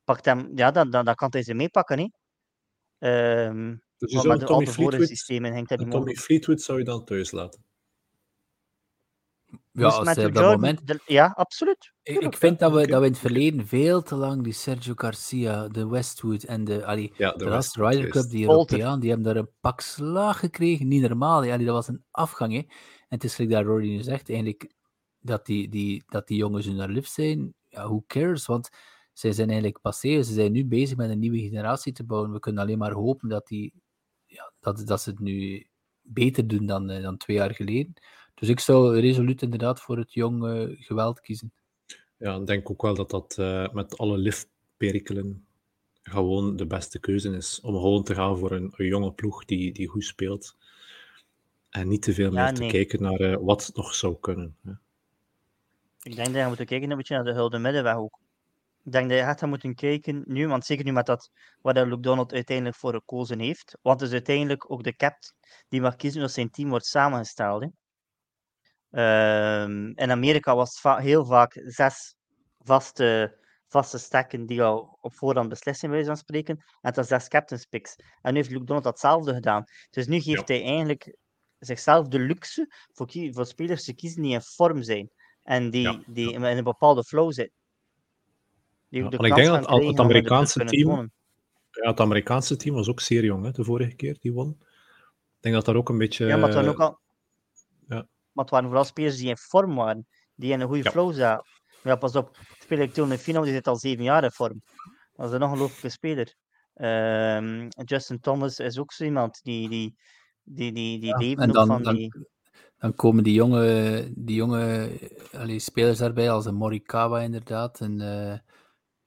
pakt hem, ja, dan, dan, dan kan hij ze meepakken. Hè. Um, dus je met Tommy Fleetwood, systemen hangt dat niet Tommy Fleetwood zou je dan thuis laten? Ja, dus als op dat moment... Ja, absoluut. Ik, ik vind dat we, dat we in het verleden veel te lang die Sergio Garcia, de Westwood en de, allee, ja, de, de West Ryder Cup, die Europeaan, die hebben daar een pak slaag gekregen. Niet normaal, ja, dat was een afgang. Hè. En het is gelijk dat Rory nu zegt, eigenlijk, dat die, die, dat die jongens hun naar lift zijn. Ja, who cares? Want zij zijn eigenlijk passé. Ze zijn nu bezig met een nieuwe generatie te bouwen. We kunnen alleen maar hopen dat, die, ja, dat, dat ze het nu beter doen dan, eh, dan twee jaar geleden. Dus ik zou resoluut inderdaad voor het jonge geweld kiezen. Ja, ik denk ook wel dat dat uh, met alle liftperikelen gewoon de beste keuze is. Om gewoon te gaan voor een, een jonge ploeg die, die goed speelt. En niet te veel meer te kijken naar uh, wat nog zou kunnen. Hè. Ik denk dat we moeten kijken een beetje naar de hulde middenweg ook. Ik denk dat je echt gaat moeten kijken nu, want zeker nu met dat waar Luke Donald uiteindelijk voor gekozen heeft. Want het is uiteindelijk ook de cap die mag kiezen als zijn team wordt samengesteld. Hè. Um, in Amerika was het va heel vaak zes vaste, vaste stekken die al op voorhand beslissen, bij van spreken. En dat zes captain's picks. En nu heeft Luke Donald datzelfde gedaan. Dus nu geeft hij eigenlijk zichzelf de luxe voor, voor spelers te kiezen die in vorm zijn. En die, die in een bepaalde flow zitten. Die ja, ik denk dat het, Amerikaanse team. Ja, het Amerikaanse team was ook zeer jong, hè, de vorige keer die won. Ik denk dat daar ook een beetje. Ja, maar het waren ook al. Maar het waren vooral spelers die in vorm waren, die in een goede flow zaten. Ja, pas op, speel ik toen in de finale, die zit al zeven jaar in vorm. Dat is een ongelooflijke speler. Um, Justin Thomas is ook zo iemand die, die, die, die, die ja, leven dan, van dan, die... Dan komen die jonge, die jonge allee, spelers daarbij, als een Morikawa inderdaad. En uh,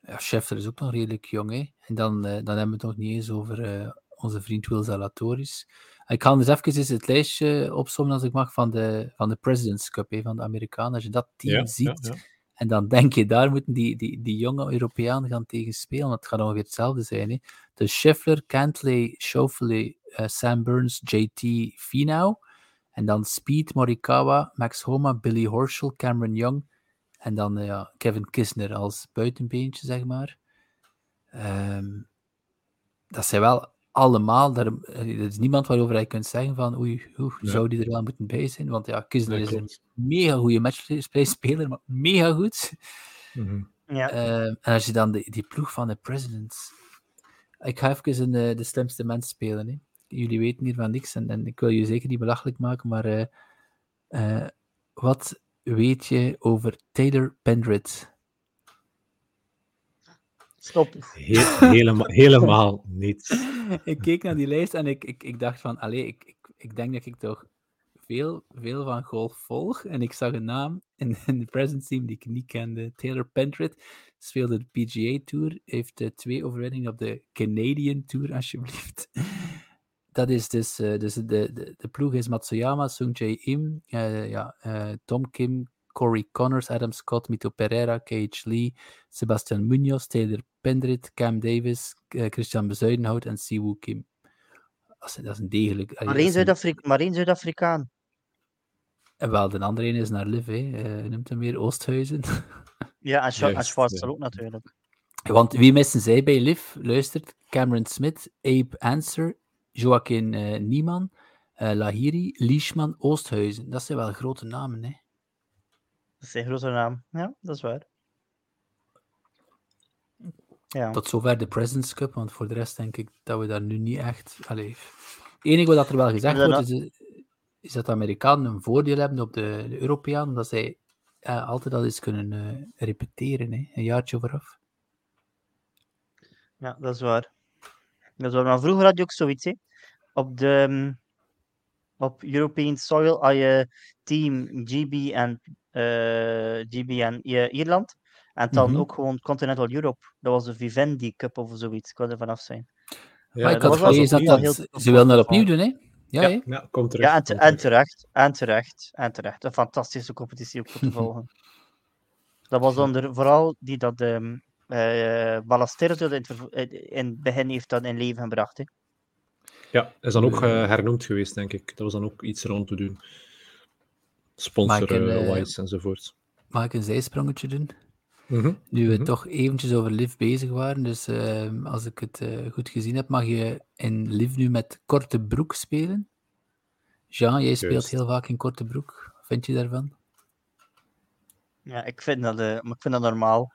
ja, Scheffler is ook nog redelijk jong. Hè? En dan, uh, dan hebben we het nog niet eens over uh, onze vriend Will Zalatoris. Ik ga dus even het lijstje opzommen, als ik mag, van de, van de President's Cup, hè, van de Amerikanen. Als je dat team ja, ziet, ja, ja. en dan denk je, daar moeten die, die, die jonge Europeanen gaan tegen spelen. Het gaat ongeveer hetzelfde zijn. Hè? Dus Scheffler, Cantley, Schauffele, uh, Sam Burns, JT Finau. En dan Speed, Morikawa, Max Homa, Billy Horschel, Cameron Young. En dan uh, ja, Kevin Kisner als buitenbeentje, zeg maar. Um, dat zijn wel allemaal, daar, er is niemand waarover je kunt zeggen van oei, ja. zou die er wel moeten bij zijn? Want ja, Kisner is een mega goede matchplay-speler, maar mega goed. Mm -hmm. ja. uh, en als je dan die, die ploeg van de Presidents... Ik ga even een, uh, de slimste mens spelen. Hè. Jullie weten hiervan niks en, en, ik wil je zeker niet belachelijk maken, maar uh, wat weet je over Taylor Pendrit? Stop. He helemaal, helemaal niet. ik keek naar die lijst en ik, ik, ik dacht van, allee, ik, ik, ik denk dat ik toch veel, veel van golf volg. En ik zag een naam in, in de present team die ik niet kende. Taylor Pendrit speelde de PGA Tour. Heeft uh, twee overwinningen op de Canadian Tour, alsjeblieft. Dat is dus, uh, dus de, de, de ploeg is Matsuyama, Sung Jae Im, uh, ja, Tom Kim, Corey Connors, Adam Scott, Mito Pereira, Cage Lee, Sebastian Munoz, Taylor Pendrit, Cam Davis, uh, Christian Bezuidenhout en Siwoo Kim. Dat is, dat is een degelijk... Maar één Zuid-Afrikaan. Zuid en wel, de andere is naar Liv, hè. Uh, noemt hem weer Oosthuizen. ja, en, Sch yes, Schwarz ook natuurlijk. Want wie missen zij bij Liv? Luistert, Cameron Smith, Abe Anser, Joaquin uh, Nieman, uh, Lahiri, Leishman, Oosthuizen. Dat zijn wel grote namen, hè. Dat is een grote naam. Ja, dat is waar. Ja. Tot zover de Presidents Cup, want voor de rest denk ik dat we daar nu niet echt... Allee, het enige wat er wel gezegd wordt, is, is dat de Amerikanen een voordeel hebben op de, de Europeanen, omdat zij altijd al eens kunnen uh, repeteren, hè, een jaartje vooraf. Ja, dat is waar. Dat is waar. Maar vroeger had je ook zoiets, hè. Op de... Um, op European soil had je team GB en uh, GB en Ierland. En dan mm-hmm. ook gewoon Continental Europe. Dat was de Vivendi Cup of zoiets. Ik kan er vanaf zijn. Ja, maar ik had gelezen dat, dat ze willen dat opnieuw doen, hè? Ja, ja, ja komt terecht. Ja, en, te, en, terecht. En terecht. En terecht. Een fantastische competitie ook te volgen. dat was onder vooral die dat um, uh, Ballesteros in, in het begin heeft dat in leven gebracht. Hè. Ja, is dan ook uh, hernoemd geweest, denk ik. Dat was dan ook iets rond te doen. Sponsor-wise uh, enzovoort. Mag ik een zijsprongetje doen? Mm -hmm. Nu we mm -hmm. toch eventjes over Liv bezig waren, dus uh, als ik het uh, goed gezien heb, mag je in Liv nu met korte broek spelen. Jean, jij speelt Juist. heel vaak in korte broek. Wat vind je daarvan? Ja, ik vind dat, uh, maar ik vind dat normaal.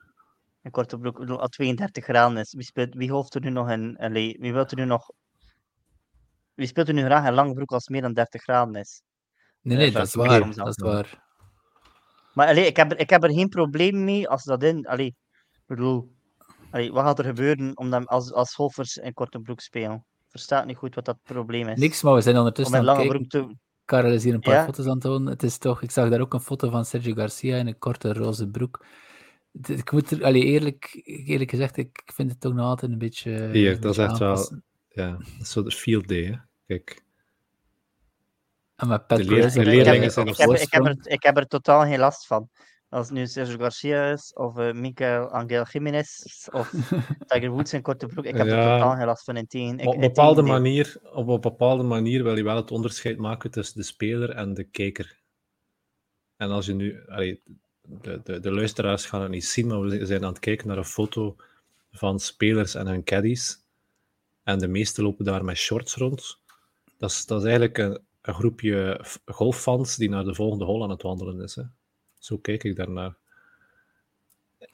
Een korte broek, als 32 graden is. Wie, speelt, wie hoeft er nu nog in? Allee, wie wil er nu nog wie speelt er nu graag een lange broek als het meer dan 30 graden is? Nee, nee, dat is waar. Dat is waar. Maar allee, ik, heb er, ik heb er geen probleem mee als dat in. Allee, ik bedoel, allee, wat gaat er gebeuren om dan als, als golfers in korte broek spelen? Verstaat niet goed wat dat probleem is. Niks, maar we zijn ondertussen aan het kijken. Te... Karel is hier een paar ja? foto's aan het tonen. Het is toch, ik zag daar ook een foto van Sergio Garcia in een korte roze broek. Ik moet er, allee, eerlijk, eerlijk gezegd, ik vind het toch nog altijd een beetje. Hier, dat is echt wel. Ja, dat is zo de field day, hè? Kijk. En met Pat de, leer, de leerlingen zijn ik, heb, ik, heb er, ik heb er totaal geen last van. als het nu Sergio Garcia is, of uh, Miguel Angel Jiménez, of Tiger Woods in korte broek. Ik heb er totaal geen last van in tegen. op, een bepaalde manier, op een bepaalde manier wil je wel het onderscheid maken tussen de speler en de kijker. En als je nu... Allee, de, de, de luisteraars gaan het niet zien, maar we zijn aan het kijken naar een foto van spelers en hun caddies. En de meesten lopen daar met shorts rond. Dat is, dat is eigenlijk een, een groepje golffans die naar de volgende hole aan het wandelen is. Hè. Zo kijk ik daarnaar.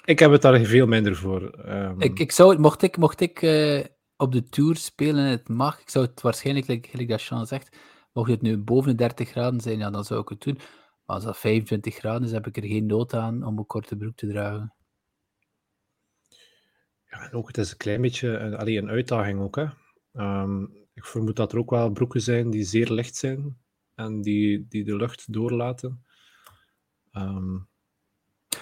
Ik heb het daar veel minder voor. Ehm. Ik, ik zou, mocht ik, mocht ik uh, op de Tour spelen en het mag, ik zou het waarschijnlijk, gelijk dat Sean zegt, mocht het nu boven de 30 graden zijn, ja, dan zou ik het doen. Maar als dat 25 graden is, heb ik er geen nood aan om een korte broek te dragen. Ja, en ook, het is een klein beetje een, allee, een uitdaging ook. Hè. Um, ik vermoed dat er ook wel broeken zijn die zeer licht zijn en die, die de lucht doorlaten. Um,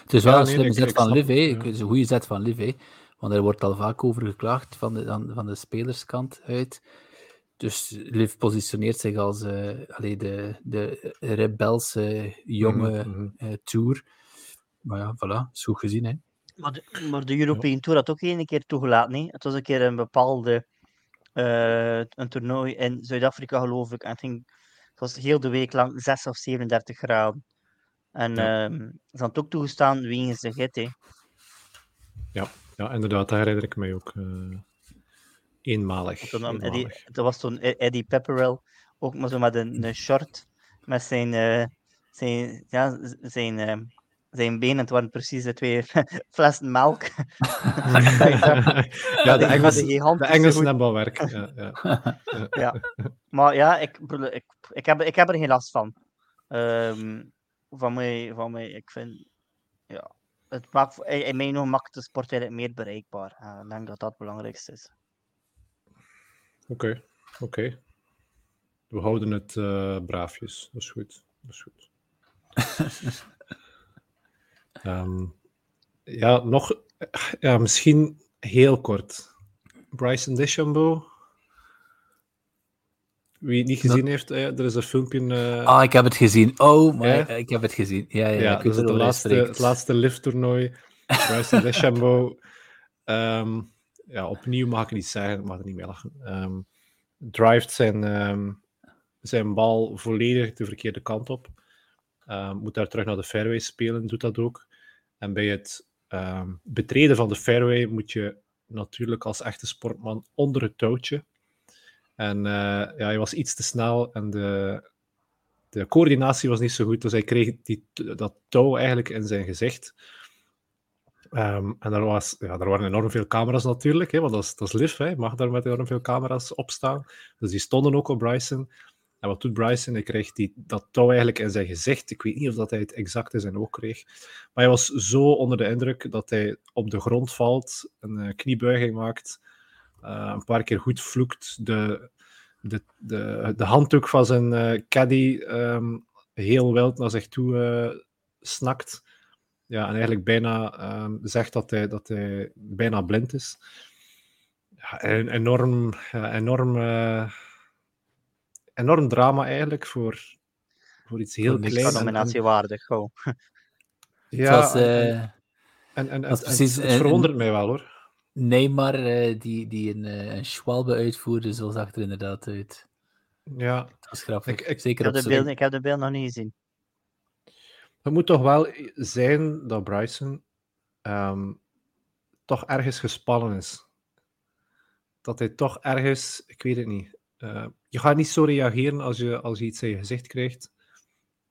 het is wel ja, een slimme zet van Liv, ja. een goede zet van Liv, want er wordt al vaak over geklaagd van de, van de spelerskant uit. Dus Liv positioneert zich als uh, allee, de, de rebelse jonge mm -hmm. uh, tour. Maar ja, voilà, is goed gezien. Hè. Maar de, maar de European Tour had ook één keer toegelaten. Hè? Het was een keer een bepaalde uh, een toernooi in Zuid-Afrika, geloof ik. En het, ging, het was heel de week lang 6 of 37 graden. En ja. um, ze had ook toegestaan wegens de gitte. Ja, ja, inderdaad, daar herinner ik mij ook. Uh, eenmalig. Toen, eenmalig. Eddie, dat was toen e-, Eddie Pepperell, ook maar zo met een, een short, met zijn, uh, zijn, ja, zijn uh, zijn benen, het waren precies de twee flessen melk. ja, de Engelsen, de Engelsen hebben wel werk. Ja, ja. ja. Maar ja, ik, ik, ik, heb, ik heb er geen last van. Um, van, mij, van mij, ik vind, ja, het maakt, in mijn ogen maakt de sport eigenlijk meer bereikbaar. Uh, ik denk dat dat het belangrijkste is. Oké, okay, oké. Okay. We houden het uh, braafjes. Dat is goed. Dat is goed. Um, ja, nog, ja, misschien heel kort. Bryson DeChambeau. Wie het niet gezien dat... heeft, er is een filmpje. Uh... Ah, ik heb het gezien. Oh, maar ja? ik heb het gezien. Ja, ja, ja dus het, laatste, het laatste lifttoernooi. Bryson DeChambeau. Um, ja, opnieuw mag ik niet zeggen, ik mag er niet mee lachen. Um, zijn, um, zijn bal volledig de verkeerde kant op. Moet daar terug naar de fairway spelen, doet dat ook. En bij het uh, betreden van de fairway moet je natuurlijk als echte sportman onder het touwtje. En uh, ja, hij was iets te snel en de, de coördinatie was niet zo goed, dus hij kreeg die, dat touw eigenlijk in zijn gezicht. Um, en daar, was, ja, daar waren enorm veel camera's natuurlijk, hè, want dat is, dat is lief, hè, mag daar met enorm veel camera's op staan. Dus die stonden ook op Bryson. En wat doet Bryson? Hij krijgt die, dat touw eigenlijk in zijn gezicht. Ik weet niet of dat hij het exact in zijn oog kreeg. Maar hij was zo onder de indruk dat hij op de grond valt, een uh, kniebuiging maakt, uh, een paar keer goed vloekt, de, de, de, de handdoek van zijn uh, caddy um, heel wild naar zich toe snakt. Ja, en eigenlijk bijna um, zegt dat hij, dat hij bijna blind is. Ja, enorm, enorm enorm drama eigenlijk voor, voor iets heel kleins. nominatiewaardig, gewoon. Ja, was, uh, en, en, en, en, precies, het verwondert mij wel hoor. Neymar, uh, die, die een, een schwalbe uitvoerde, zo zag er inderdaad uit. Ja. Dat was grappig. Ik, ik, Zeker ik, heb de beeld, ik heb de beeld nog niet gezien. Het moet toch wel zijn dat Bryson um, toch ergens gespannen is. Dat hij toch ergens, ik weet het niet, uh, je gaat niet zo reageren als je, als je iets in je gezicht krijgt,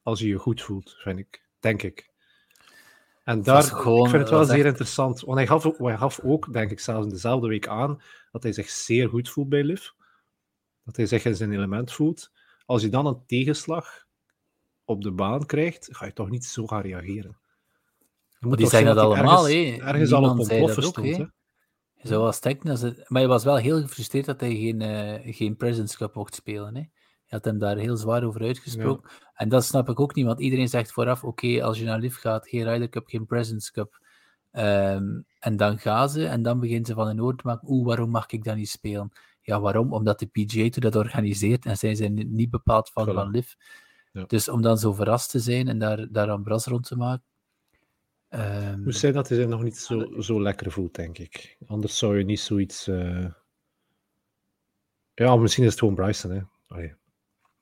als je je goed voelt, vind ik. Denk ik. En daar, gewoon, ik vind het wel zeer echt... interessant. Want hij gaf, hij gaf ook, denk ik, zelfs in dezelfde week aan, dat hij zich zeer goed voelt bij Liv. Dat hij zich in zijn element voelt. Als je dan een tegenslag op de baan krijgt, ga je toch niet zo gaan reageren. Die zeggen dat allemaal, ergens, ergens al op ontploffen stond. Zo was het, maar hij was wel heel gefrustreerd dat hij geen, uh, geen Presidents Cup mocht spelen. Hè. Hij had hem daar heel zwaar over uitgesproken. Ja. En dat snap ik ook niet, want iedereen zegt vooraf: oké, als je naar Liv gaat, geen Ryder Cup, geen Presidents Cup. Um, en dan gaan ze en dan beginnen ze van een oor te maken: oeh, waarom mag ik dat niet spelen? Ja, waarom? Omdat de PGA Tour dat organiseert en zij zijn niet bepaald van, van Liv. Ja. Dus om dan zo verrast te zijn en daar, daar een bras rond te maken, Um, Moet zijn dat hij zich nog niet zo, zo lekker voelt, denk ik. Anders zou je niet zoiets. Uh... Ja, misschien is het gewoon Bryson, hè.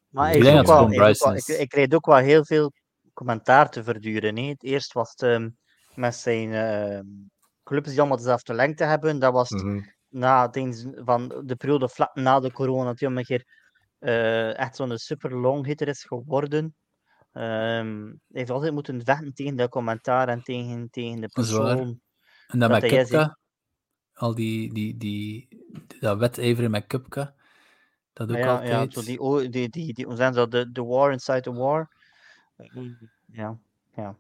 Maar ik, denk wel, ik, ik, kreeg ook wel heel veel commentaar te verduren. Hè. Het eerst was het um, met zijn uh, clubs die allemaal dezelfde lengte hebben. Dat was mm -hmm. na van de periode vlak na de corona, dat hij een keer uh, echt zo'n super long hitter is geworden. Um, hij heeft altijd moeten vechten tegen de commentaar en tegen, tegen de persoon. En dan met Kupka, al die, die, die, dat wedijveren met Kupka, dat ook ja, altijd. Ja, zo die, die, die, die, dat, de, de war inside the war. Ja, ja.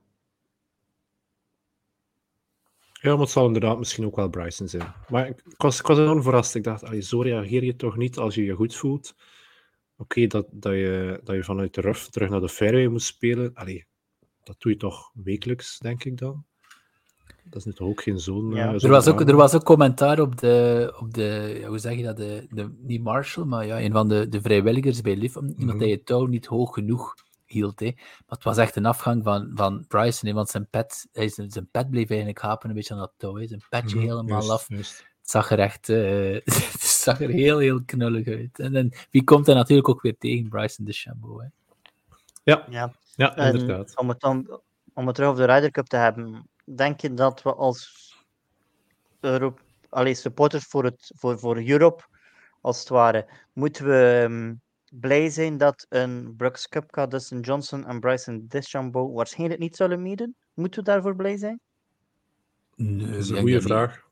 Ja, maar het zal inderdaad misschien ook wel Bryson zijn. Maar ik was, ik was enorm verrast. Ik dacht, zo reageer je toch niet als je je goed voelt oké, dat, dat, je, dat je vanuit de ruf terug naar de fairway moet spelen. Allee, dat doe je toch wekelijks, denk ik dan. Dat is nu toch ook geen zo'n. Ja. Uh, er, was ook, er was ook commentaar op de, op de hoe zeg je dat, de, de, niet Marshall, maar ja, een van de, de vrijwilligers bij Liv, iemand mm -hmm. die het touw niet hoog genoeg hield. Hè. Maar het was echt een afgang van, van Bryson, hè, want zijn pet, hij, zijn, zijn pet bleef eigenlijk hapen een beetje aan dat touw. Hè. Zijn petje mm -hmm. helemaal just, af. Just. Het zag er echt uh, het zag er heel, heel knullig uit. En dan, wie komt er natuurlijk ook weer tegen? Bryson DeChambeau. Hè? Ja, ja. ja inderdaad. om, het dan, om het terug op de Ryder Cup te hebben, denk je dat we als Europe, allee, supporters voor, het, voor, voor Europe, als het ware, moeten we um, blij zijn dat een Brooks Cupka, Dustin Johnson en Bryson DeChambeau waarschijnlijk niet zullen meedoen? Moeten we daarvoor blij zijn? Nee, dat is een goede vraag.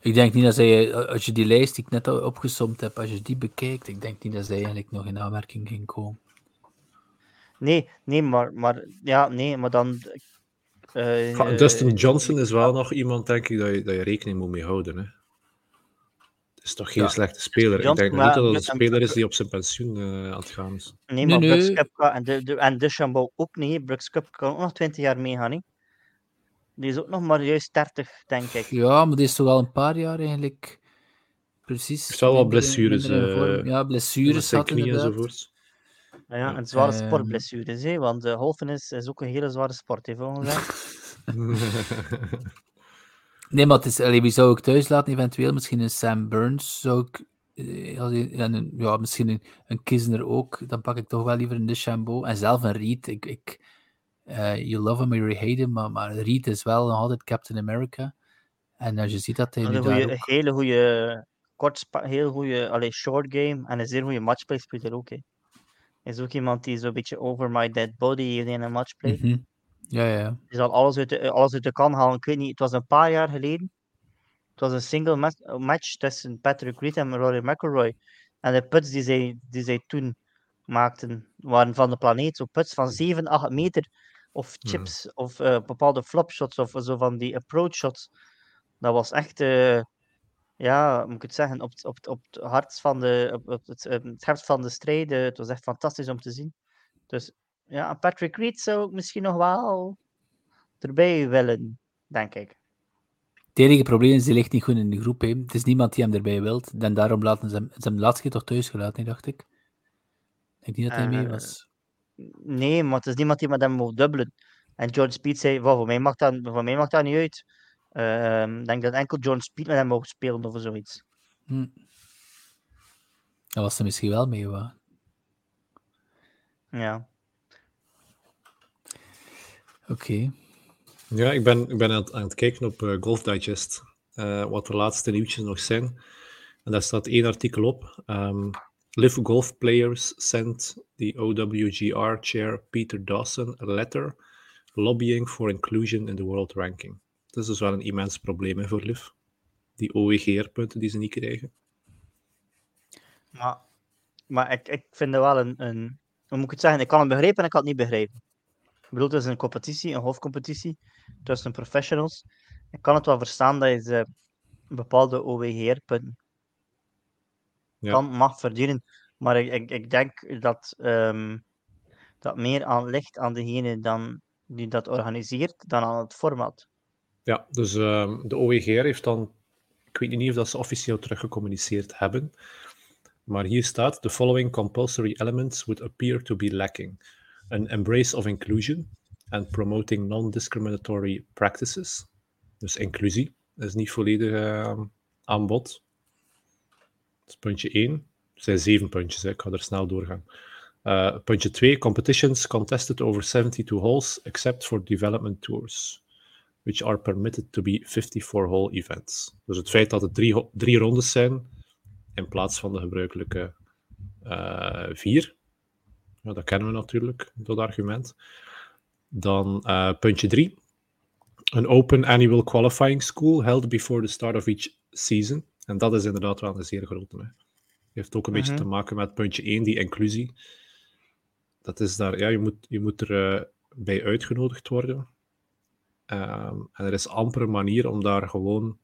Ik denk niet dat zij, als je die lijst die ik net al opgesomd heb, als je die bekijkt, ik denk niet dat zij eigenlijk nog in aanmerking ging komen. Nee, nee, maar, maar, ja, nee, maar dan. Uh, Dustin Johnson is wel nog iemand, denk ik, dat je, dat je rekening moet mee houden. Hè? Het is toch geen ja. slechte speler. Johnson, ik denk niet dat het een speler is die op zijn pensioen uh, aan het gaan is. Nee, maar nee, Brooks. Cup en, de, de, en Deschambault ook niet. Brooks Cup kan ook nog 20 jaar meegaan. Niet? Die is ook nog maar juist 30, denk ik. Ja, maar die is toch al een paar jaar eigenlijk. Precies. Er zal wel blessures. Uh, ja, blessures had knieën enzovoort. Ja, een zware uh, sportblessures, hè? want uh, golfen is, is ook een hele zware sport, hè, volgens mij. nee, maar het is, allee, wie zou ik thuis laten, eventueel? Misschien een Sam Burns zou ik. En een, ja, misschien een, een Kisner ook. Dan pak ik toch wel liever een DeChambeau. En zelf een Reed. Ik, ik, uh, you love him or you hate him, maar, maar Reed is wel nog altijd Captain America. En als je ziet dat hij daar goeie, ook... hele goede kort, heel goede, short game en een zeer goede matchplay speelt ook. Hè. Is ook iemand die zo'n beetje over my dead body in een matchplay. Mm -hmm. Ja, ja. Die zal alles uit, de, alles uit de kan halen. Ik weet niet, het was een paar jaar geleden. Het was een single match, match tussen Patrick Reed en Rory McIlroy. En de puts die zij, die zij toen maakten, waren van de planeet. Zo puts van 7, 8 meter of hmm. chips mm. of uh, bepaalde flopshots of zo van die approach shots. Dat was echt, uh, ja, moet ik het zeggen, op, op, op het hart van de, op, op het, het hart van de strijd. het was echt fantastisch om te zien. Dus ja, Patrick Reed zou ik misschien nog wel erbij willen, denk ik. Het enige probleem is, die ligt niet goed in de groep. Hè. Het is niemand die hem erbij wilt. En daarom laten ze hem, ze hem de laatste keer toch thuis gelaten, dacht ik. Ik denk niet dat hij mee was. Nee, maar het is niemand die met hem moet dubbelen. En George Speed zei, voor, mij mag dat, voor mij mag dat niet uit. Uh, ik denk dat enkel John Speed met hem mogen spelen of zoiets. Hm. Dat was er misschien wel mee, hoor. Ja. Oké. Okay. Ja, ik ben, ik ben aan, het, aan het kijken op uh, Golf Digest, uh, wat de laatste nieuwtjes nog zijn. En daar staat één artikel op. Um, Live golf players sent the OWGR chair Peter Dawson a letter lobbying for inclusion in the world ranking. Dat is dus wel een immens probleem voor Liv. Die OWGR-punten die ze niet krijgen. Maar, maar ik, ik vind het wel een, een. Hoe moet ik het zeggen? Ik kan het begrijpen en ik kan het niet begrijpen. Ik bedoel, het is een competitie, een golfcompetitie tussen professionals. Ik kan het wel verstaan dat je ze bepaalde OWGR-punten ja. kan, mag verdienen. Maar ik, ik, ik denk dat um, dat meer aan ligt aan degene dan, die dat organiseert dan aan het format. Ja, dus um, de OEGR heeft dan, ik weet niet of dat ze officieel teruggecommuniceerd hebben, maar hier staat: The following compulsory elements would appear to be lacking: an embrace of inclusion, and promoting non-discriminatory practices. Dus inclusie is niet volledig uh, aan bod. Puntje 1. Er zijn zeven puntjes, hè. ik ga er snel doorgaan. Uh, puntje 2. Competitions contested over 72 holes, except for development tours, which are permitted to be 54-hole events. Dus het feit dat het drie, rondes zijn, in plaats van de gebruikelijke uh, vier. Ja, dat kennen we natuurlijk, dat argument. Dan uh, puntje 3. Een open annual qualifying school held before the start of each season. En dat is inderdaad wel een zeer grote. Hè. Heeft ook een beetje mhm. te maken met puntje 1, die inclusie. Dat is daar, ja, je moet, je moet er uh, bij uitgenodigd worden. Um, en er is amper een manier om daar gewoon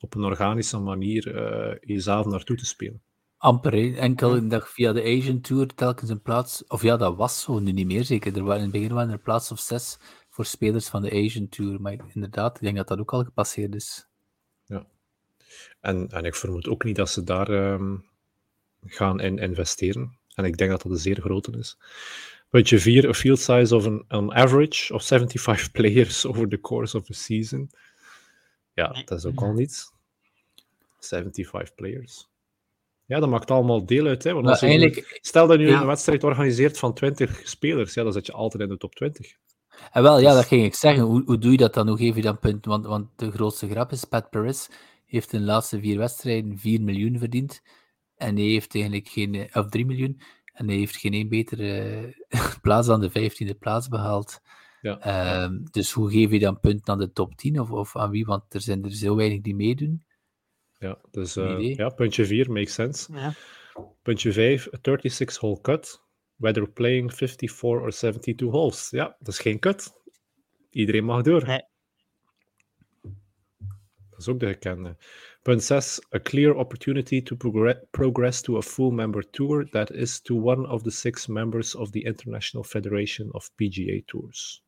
op een organische manier uh, jezelf naartoe te spelen. Amper, enkel een dag via de Asian Tour telkens een plaats. Of ja, dat was zo, nu niet meer zeker. Er waren in het begin waren er plaats of zes voor spelers van de Asian Tour. Maar inderdaad, ik denk dat dat ook al gepasseerd is. En, en ik vermoed ook niet dat ze daar um, gaan in investeren. En ik denk dat dat een zeer grote is. Puntje 4, a field size of an, an average of 75 players over the course of a season. Ja, dat is ook al niets. 75 players. Ja, dat maakt allemaal deel uit. Hè? Want als je, stel dat je nu een wedstrijd organiseert van 20 spelers, ja, dan zit je altijd in de top 20. En wel, ja, dus- dat ging ik zeggen. Hoe, hoe doe je dat dan? Hoe geef je dan punten? Want, want de grootste grap is, Pat Paris heeft in de laatste vier wedstrijden 4 miljoen verdiend. En hij heeft eigenlijk geen, of 3 miljoen. En hij heeft geen één betere plaats dan de 15e plaats behaald. Ja. Um, dus hoe geef je dan punten aan de top 10 of, of aan wie? Want er zijn er zo weinig die meedoen. Ja, dus uh, ja, puntje 4 makes sense. Ja. Puntje 5, 36-hole cut. Whether playing 54 or 72 holes. Ja, dat is geen cut. Iedereen mag door. Nee. Dat is ook de gekende. Punt 6, a clear opportunity to progress to a full member tour that is to one of the six members of the International Federation of PGA Tours.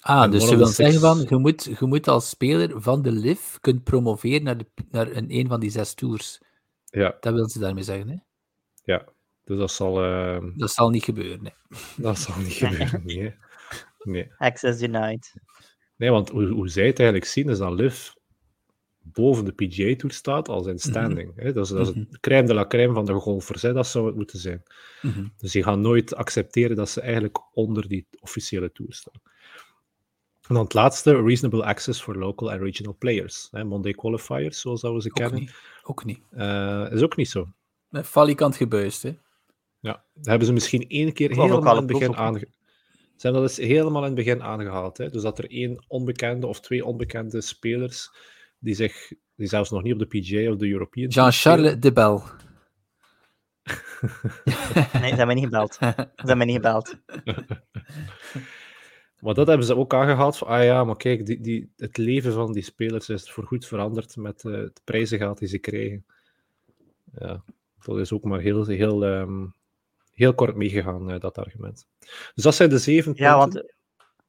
Ah, dus je wil zeggen van, je moet, je moet als speler van de LIV kunt promoveren naar, de, naar een, een van die zes tours. Ja. Dat wil ze daarmee zeggen, hè? Ja, dus dat zal... Uh... Dat zal niet gebeuren, nee. Dat zal niet gebeuren, nee. nee. Access denied. Nee, want hoe, hoe zij het eigenlijk zien, is dat LIV boven de PGA Tour staat als in standing. Mm -hmm. Dat is, dat is het mhm. crème de la crème van de golfers, hè? dat zou het moeten zijn. Mm -hmm. Dus die gaan nooit accepteren dat ze eigenlijk onder die officiële tour staan. En dan het laatste, reasonable access for local and regional players. Hè, Monday qualifiers, zoals we ze ook kennen. Niet. Ook niet. Uh, is ook niet zo. Met falikant gebuist, hè? Ja, dat hebben ze misschien één keer helemaal in het begin aangehaald. Ze hebben dat eens helemaal in het begin aangehaald. Hè? Dus dat er één onbekende of twee onbekende spelers die zich, die zelfs nog niet op de PGA of de European Jean-Charles de Bel. nee, ze hebben mij niet gebeld. Ze hebben mij niet gebeld. Maar dat hebben ze ook aangehaald. Van, ah ja, maar kijk, die, die, het leven van die spelers is voorgoed veranderd met uh, het prijzengeld die ze krijgen. Ja, dat is ook maar heel, heel, um, heel kort meegegaan, uh, dat argument. Dus dat zijn de zeven ja, punten want...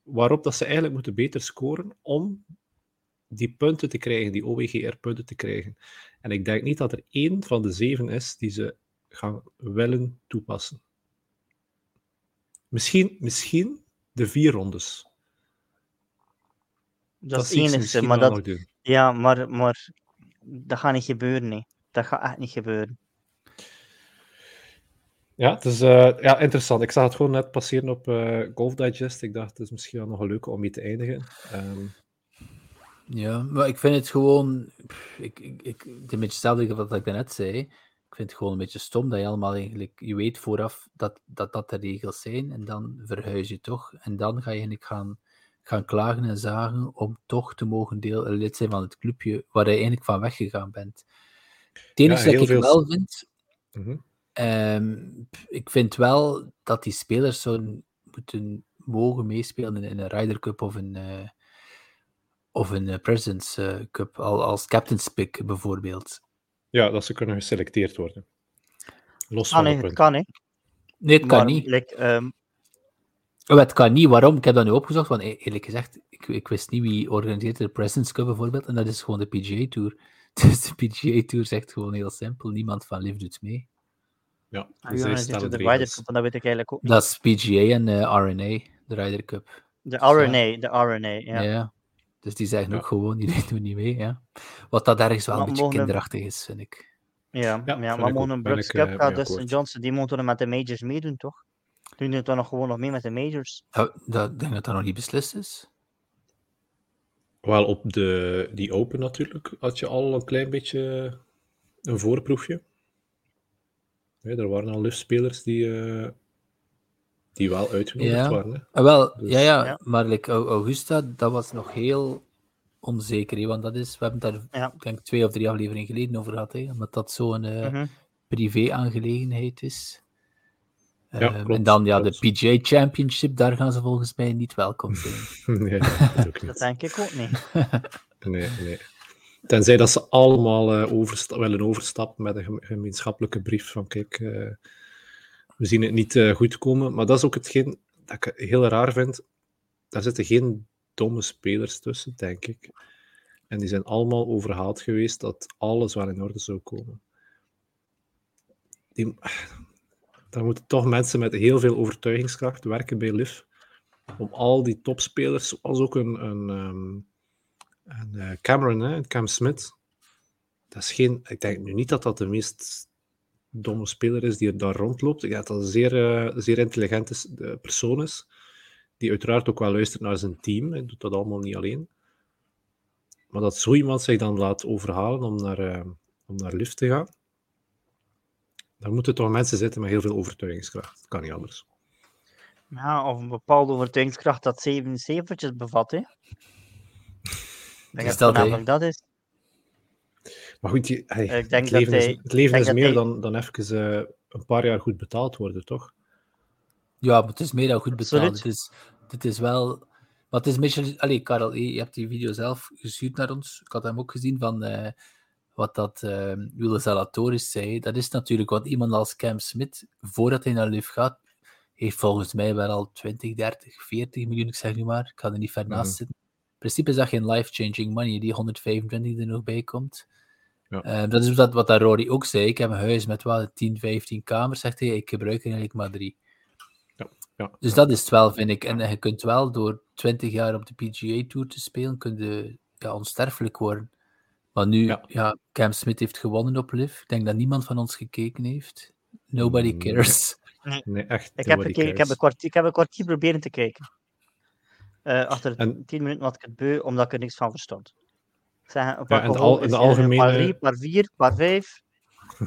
waarop dat ze eigenlijk moeten beter scoren om die punten te krijgen, die OWGR-punten te krijgen. En ik denk niet dat er één van de zeven is die ze gaan willen toepassen. Misschien, misschien de vier rondes. Dat, dat is het enige, maar dat... Ja, maar, maar dat gaat niet gebeuren, nee. Dat gaat echt niet gebeuren. Ja, het is uh, ja, interessant. Ik zag het gewoon net passeren op uh, Golf Digest. Ik dacht, het is misschien wel nog een leuke om mee te eindigen. Um... Ja, maar ik vind het gewoon... Ik, ik, ik, het is een beetje hetzelfde wat ik net zei ik vind het gewoon een beetje stom dat je allemaal eigenlijk, je weet vooraf dat dat, dat de regels zijn en dan verhuis je toch. En dan ga je eigenlijk gaan, gaan klagen en zagen om toch te mogen deel, lid zijn van het clubje waar je eigenlijk van weggegaan bent. Het enige wat ik wel vind, mhm. Ehm, ik vind wel dat die spelers zouden moeten mogen meespelen in een Ryder Cup of een, uh, of een uh, President's uh, Cup, al, als captain's pick bijvoorbeeld. Ja, dat ze kunnen geselecteerd worden. Los ah, van nee, het kan, hè. Nee, het kan niet. Like, um... oh, het kan niet. Waarom? Ik heb dat nu opgezocht, want e-, eerlijk gezegd, ik, ik wist niet wie organiseert de President's Cup bijvoorbeeld, en dat is gewoon de PGA Tour. Dus de PGA Tour zegt gewoon heel simpel, niemand van Liv doet mee. Ja, Ah, dus ja, zit de de Ryder. Cup, en dat weet ik eigenlijk ook niet. Dat is PGA en eh, RNA, de Ryder Cup. De RNA, de RNA, ja. Ja. Dus die zeggen Ja. ook gewoon, die doen niet mee. Ja. Wat dat ergens wel een beetje kinderachtig is, vind ik. Ja, Ja, ja, vind maar mogen Brooks ik, eh, Cup mee gaat Dustin akkoord. Johnson, die moeten met de majors meedoen, toch? Doen die dan nog gewoon nog mee met de majors? Ja, dat, ik denk dat dat nog niet beslist is. Wel, op de, die Open natuurlijk had je al een klein beetje een voorproefje. Er waren al liftspelers die, eh, die wel uitgenodigd Ja. waren. Hè. Ah, wel, Dus- ja, ja, Ja. maar like, Au- Augusta, dat was nog heel onzeker. hè, want dat is, we hebben het daar Ja. denk twee of drie afleveringen geleden over gehad. hè, omdat dat zo'n eh, Mhm. privé-aangelegenheid is. Ja, Ehm, klopt, en dan ja, klopt. de PGA Championship, daar gaan ze volgens mij niet welkom zijn. nee, dat ook Dat denk ik ook niet. Nee, nee. Tenzij dat ze allemaal oversta- willen overstappen met een geme- gemeenschappelijke brief van kijk, eh, we zien het niet eh, goed komen. Maar dat is ook hetgeen dat ik heel raar vind. Daar zitten geen domme spelers tussen, denk ik. En die zijn allemaal overhaald geweest dat alles wel in orde zou komen. Die, daar moeten toch mensen met heel veel overtuigingskracht werken bij LIV. Om al die topspelers, zoals ook een, een, ehm, en eh, Cameron, hè, Cam Smith, dat is geen, ik denk nu niet dat dat de meest domme speler is die er daar rondloopt. Ik denk dat dat een zeer, eh, zeer intelligente persoon is, die uiteraard ook wel luistert naar zijn team. Hij doet dat allemaal niet alleen. Maar dat zo iemand zich dan laat overhalen om naar, eh, om naar lift te gaan, daar moeten toch mensen zitten met heel veel overtuigingskracht. Dat kan niet anders. Ja, of een bepaalde overtuigingskracht dat zeven cijfertjes bevat, hè. Ik denk Is dat dat, dat is. Maar goed, je- hey, Ik denk het leven, dat is, het leven is dat meer hij- dan, dan even eh, een paar jaar goed betaald worden, toch? Ja, maar het is meer dan goed betaald. Absoluut. Het is, het is wel... Maar het is beetje... Allee, Karel, je hebt die video zelf gestuurd naar ons. Ik had hem ook gezien van eh, wat dat uh, Wille Zalatoris zei. Dat is natuurlijk wat iemand als Cam Smith, voordat hij naar Liv gaat, heeft volgens mij wel al 20, 30, 40 miljoen, ik zeg nu maar. Ik ga er niet ver naast Mhm. zitten. In principe is dat geen life-changing money, die 125 die er nog bij komt. Ja. Eh, dat is wat, wat dat Rory ook zei. Ik heb een huis met wel 10, 15 kamers, zegt hij. Ik gebruik er eigenlijk maar drie. Ja, Dus dat is het wel, vind ik. En je kunt wel door 20 jaar op de PGA Tour te spelen, kun je ja, onsterfelijk worden. Maar nu, ja. Ja. Cam Smith heeft gewonnen op Liv. Ik denk dat niemand van ons gekeken heeft. Nobody cares. Nee, echt. Ik heb, gekeken, ik, heb een kwartier, ik heb een kwartier proberen te kijken. Eh, achter En- tien minuten had ik het beu, omdat ik er niks van verstond. Zeg, Ja, en de al- de een algemene- paar drie, paar vier, paar vijf.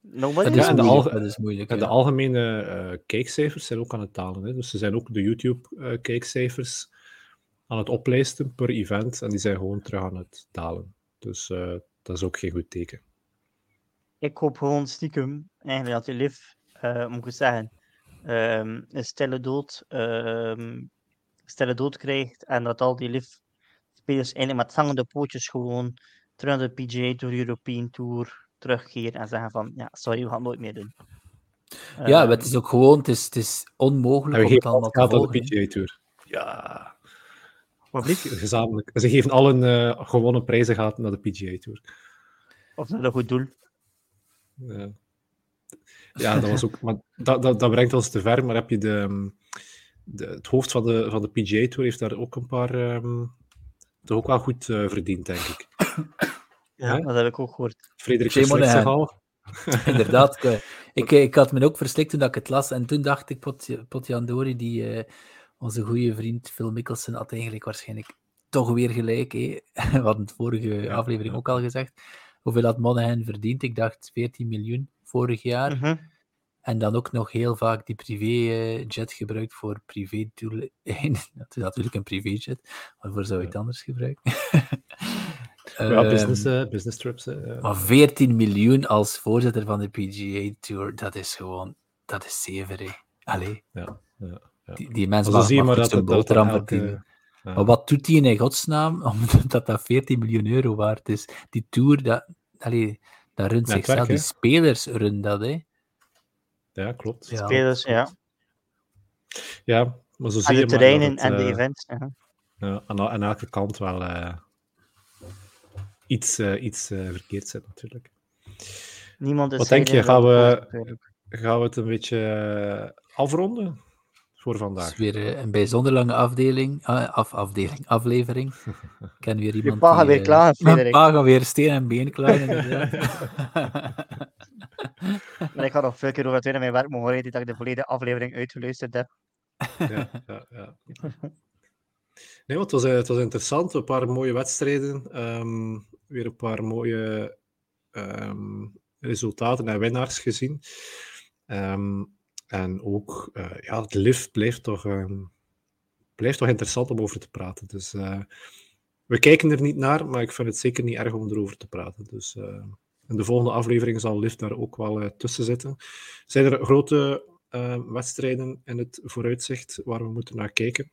Nobody? Dat is, Ja, en de moeilijk, alge- dat is moeilijk. En de algemene eh, kijkcijfers zijn ook aan het dalen. Hè? Dus ze zijn ook de YouTube-kijkcijfers aan het oplijsten per event. En die zijn gewoon terug aan het dalen. Dus eh, dat is ook geen goed teken. Ik hoop gewoon stiekem, eigenlijk dat die Liv, eh moet ik zeggen, ehm, een stille dood, ehm, stille dood krijgt. En dat al die Liv-spelers eigenlijk met zangende pootjes gewoon terug naar de PGA Tour, European Tour terugkeren en zeggen van, ja, sorry, we gaan het nooit meer doen. ja, maar het is ook gewoon, het is, het is onmogelijk om het allemaal al te aan de volgen. hè. PGA-tour. Ja, wat gezamenlijk. Ze geven al hun eh, gewonnen prijzen gaat naar de PGA-tour. Of dat een goed doel. Ja. ja, dat was ook. Maar dat, dat, dat brengt ons te ver. Maar heb je de, ehm, de, het hoofd van de, van de PGA Tour heeft daar ook een paar. ehm toch ook wel goed eh, verdiend, denk ik. Ja, dat heb ik ook gehoord. Frederik Shame on verslikt zich him. al. Inderdaad. Ik, ik, ik had me ook verslikt toen dat ik het las. En toen dacht ik, Pot- Potjandori, die, eh, onze goede vriend Phil Mickelson, had eigenlijk waarschijnlijk toch weer gelijk. Hè? We hadden het vorige Ja, aflevering ja. ook al gezegd. Hoeveel had Monahan verdiend? Ik dacht 14 miljoen vorig jaar. Mhm. En dan ook nog heel vaak die privéjet gebruikt voor privé-doeleinden. Dat is natuurlijk een privéjet. Waarvoor zou je het anders gebruiken? Ja, Ehm, business, eh, business trips. eh, maar 14 miljoen als voorzitter van de PGA Tour, dat is gewoon, dat is zever, hè. Allee, ja, ja, ja. die, die mensen maar goed dat dat elke- ja. Maar wat doet die in godsnaam, omdat dat 14 miljoen euro waard is? Die Tour, dat, allee, dat runt zichzelf. Die spelers runnen dat, hè. Ja, klopt. Ja. Spelers, ja. Ja, maar zo zie En je de maar terreinen het, en de eh, events. ja. ja, aan, aan elke kant wel eh, iets, eh, iets verkeerd zit, natuurlijk. Niemand is Wat denk je, gaan we- gaan we het een beetje afronden voor vandaag. Het is weer een bijzonder lange afdeling, af, afdeling, aflevering. Ik ken weer iemand. Je pa gaat weer klaar, Frederik. pa gaat weer steen en been klaar. maar ik ga nog veel keer over het in mijn werk mogen horen dat ik de volledige aflevering uitgeluisterd heb. ja, ja, ja. Nee, want het was, het was interessant. Een paar mooie wedstrijden. Um, weer een paar mooie um, resultaten en winnaars gezien. Um, en ook, uh, ja, het lift blijft toch, blijft toch interessant om over te praten. Dus uh, we kijken er niet naar, maar ik vind het zeker niet erg om erover te praten. Dus uh, in de volgende aflevering zal lift daar ook wel tussen zitten. Zijn er grote wedstrijden in het vooruitzicht waar we moeten naar kijken?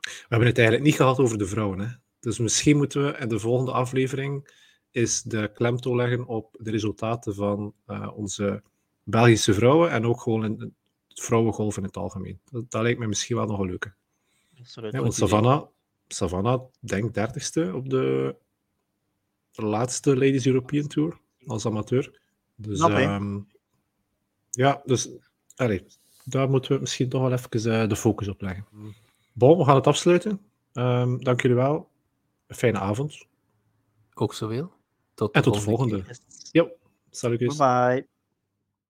We hebben het eigenlijk niet gehad over de vrouwen. Hè? Dus misschien moeten we in de volgende aflevering is de klemtoon leggen op de resultaten van onze Belgische vrouwen en ook gewoon in het vrouwengolf in het algemeen. Dat, dat lijkt me misschien wel nog een leuke. Ja, want Savannah, Savannah denk dertigste op de laatste Ladies European Tour als amateur. Dus um, ja, dus allez, daar moeten we misschien toch wel even uh, de focus op leggen. Bon, we gaan het afsluiten. Um, dank jullie wel. Een fijne avond. Ook zoveel. Tot en tot de volgende. Jo, salut. Bye bye.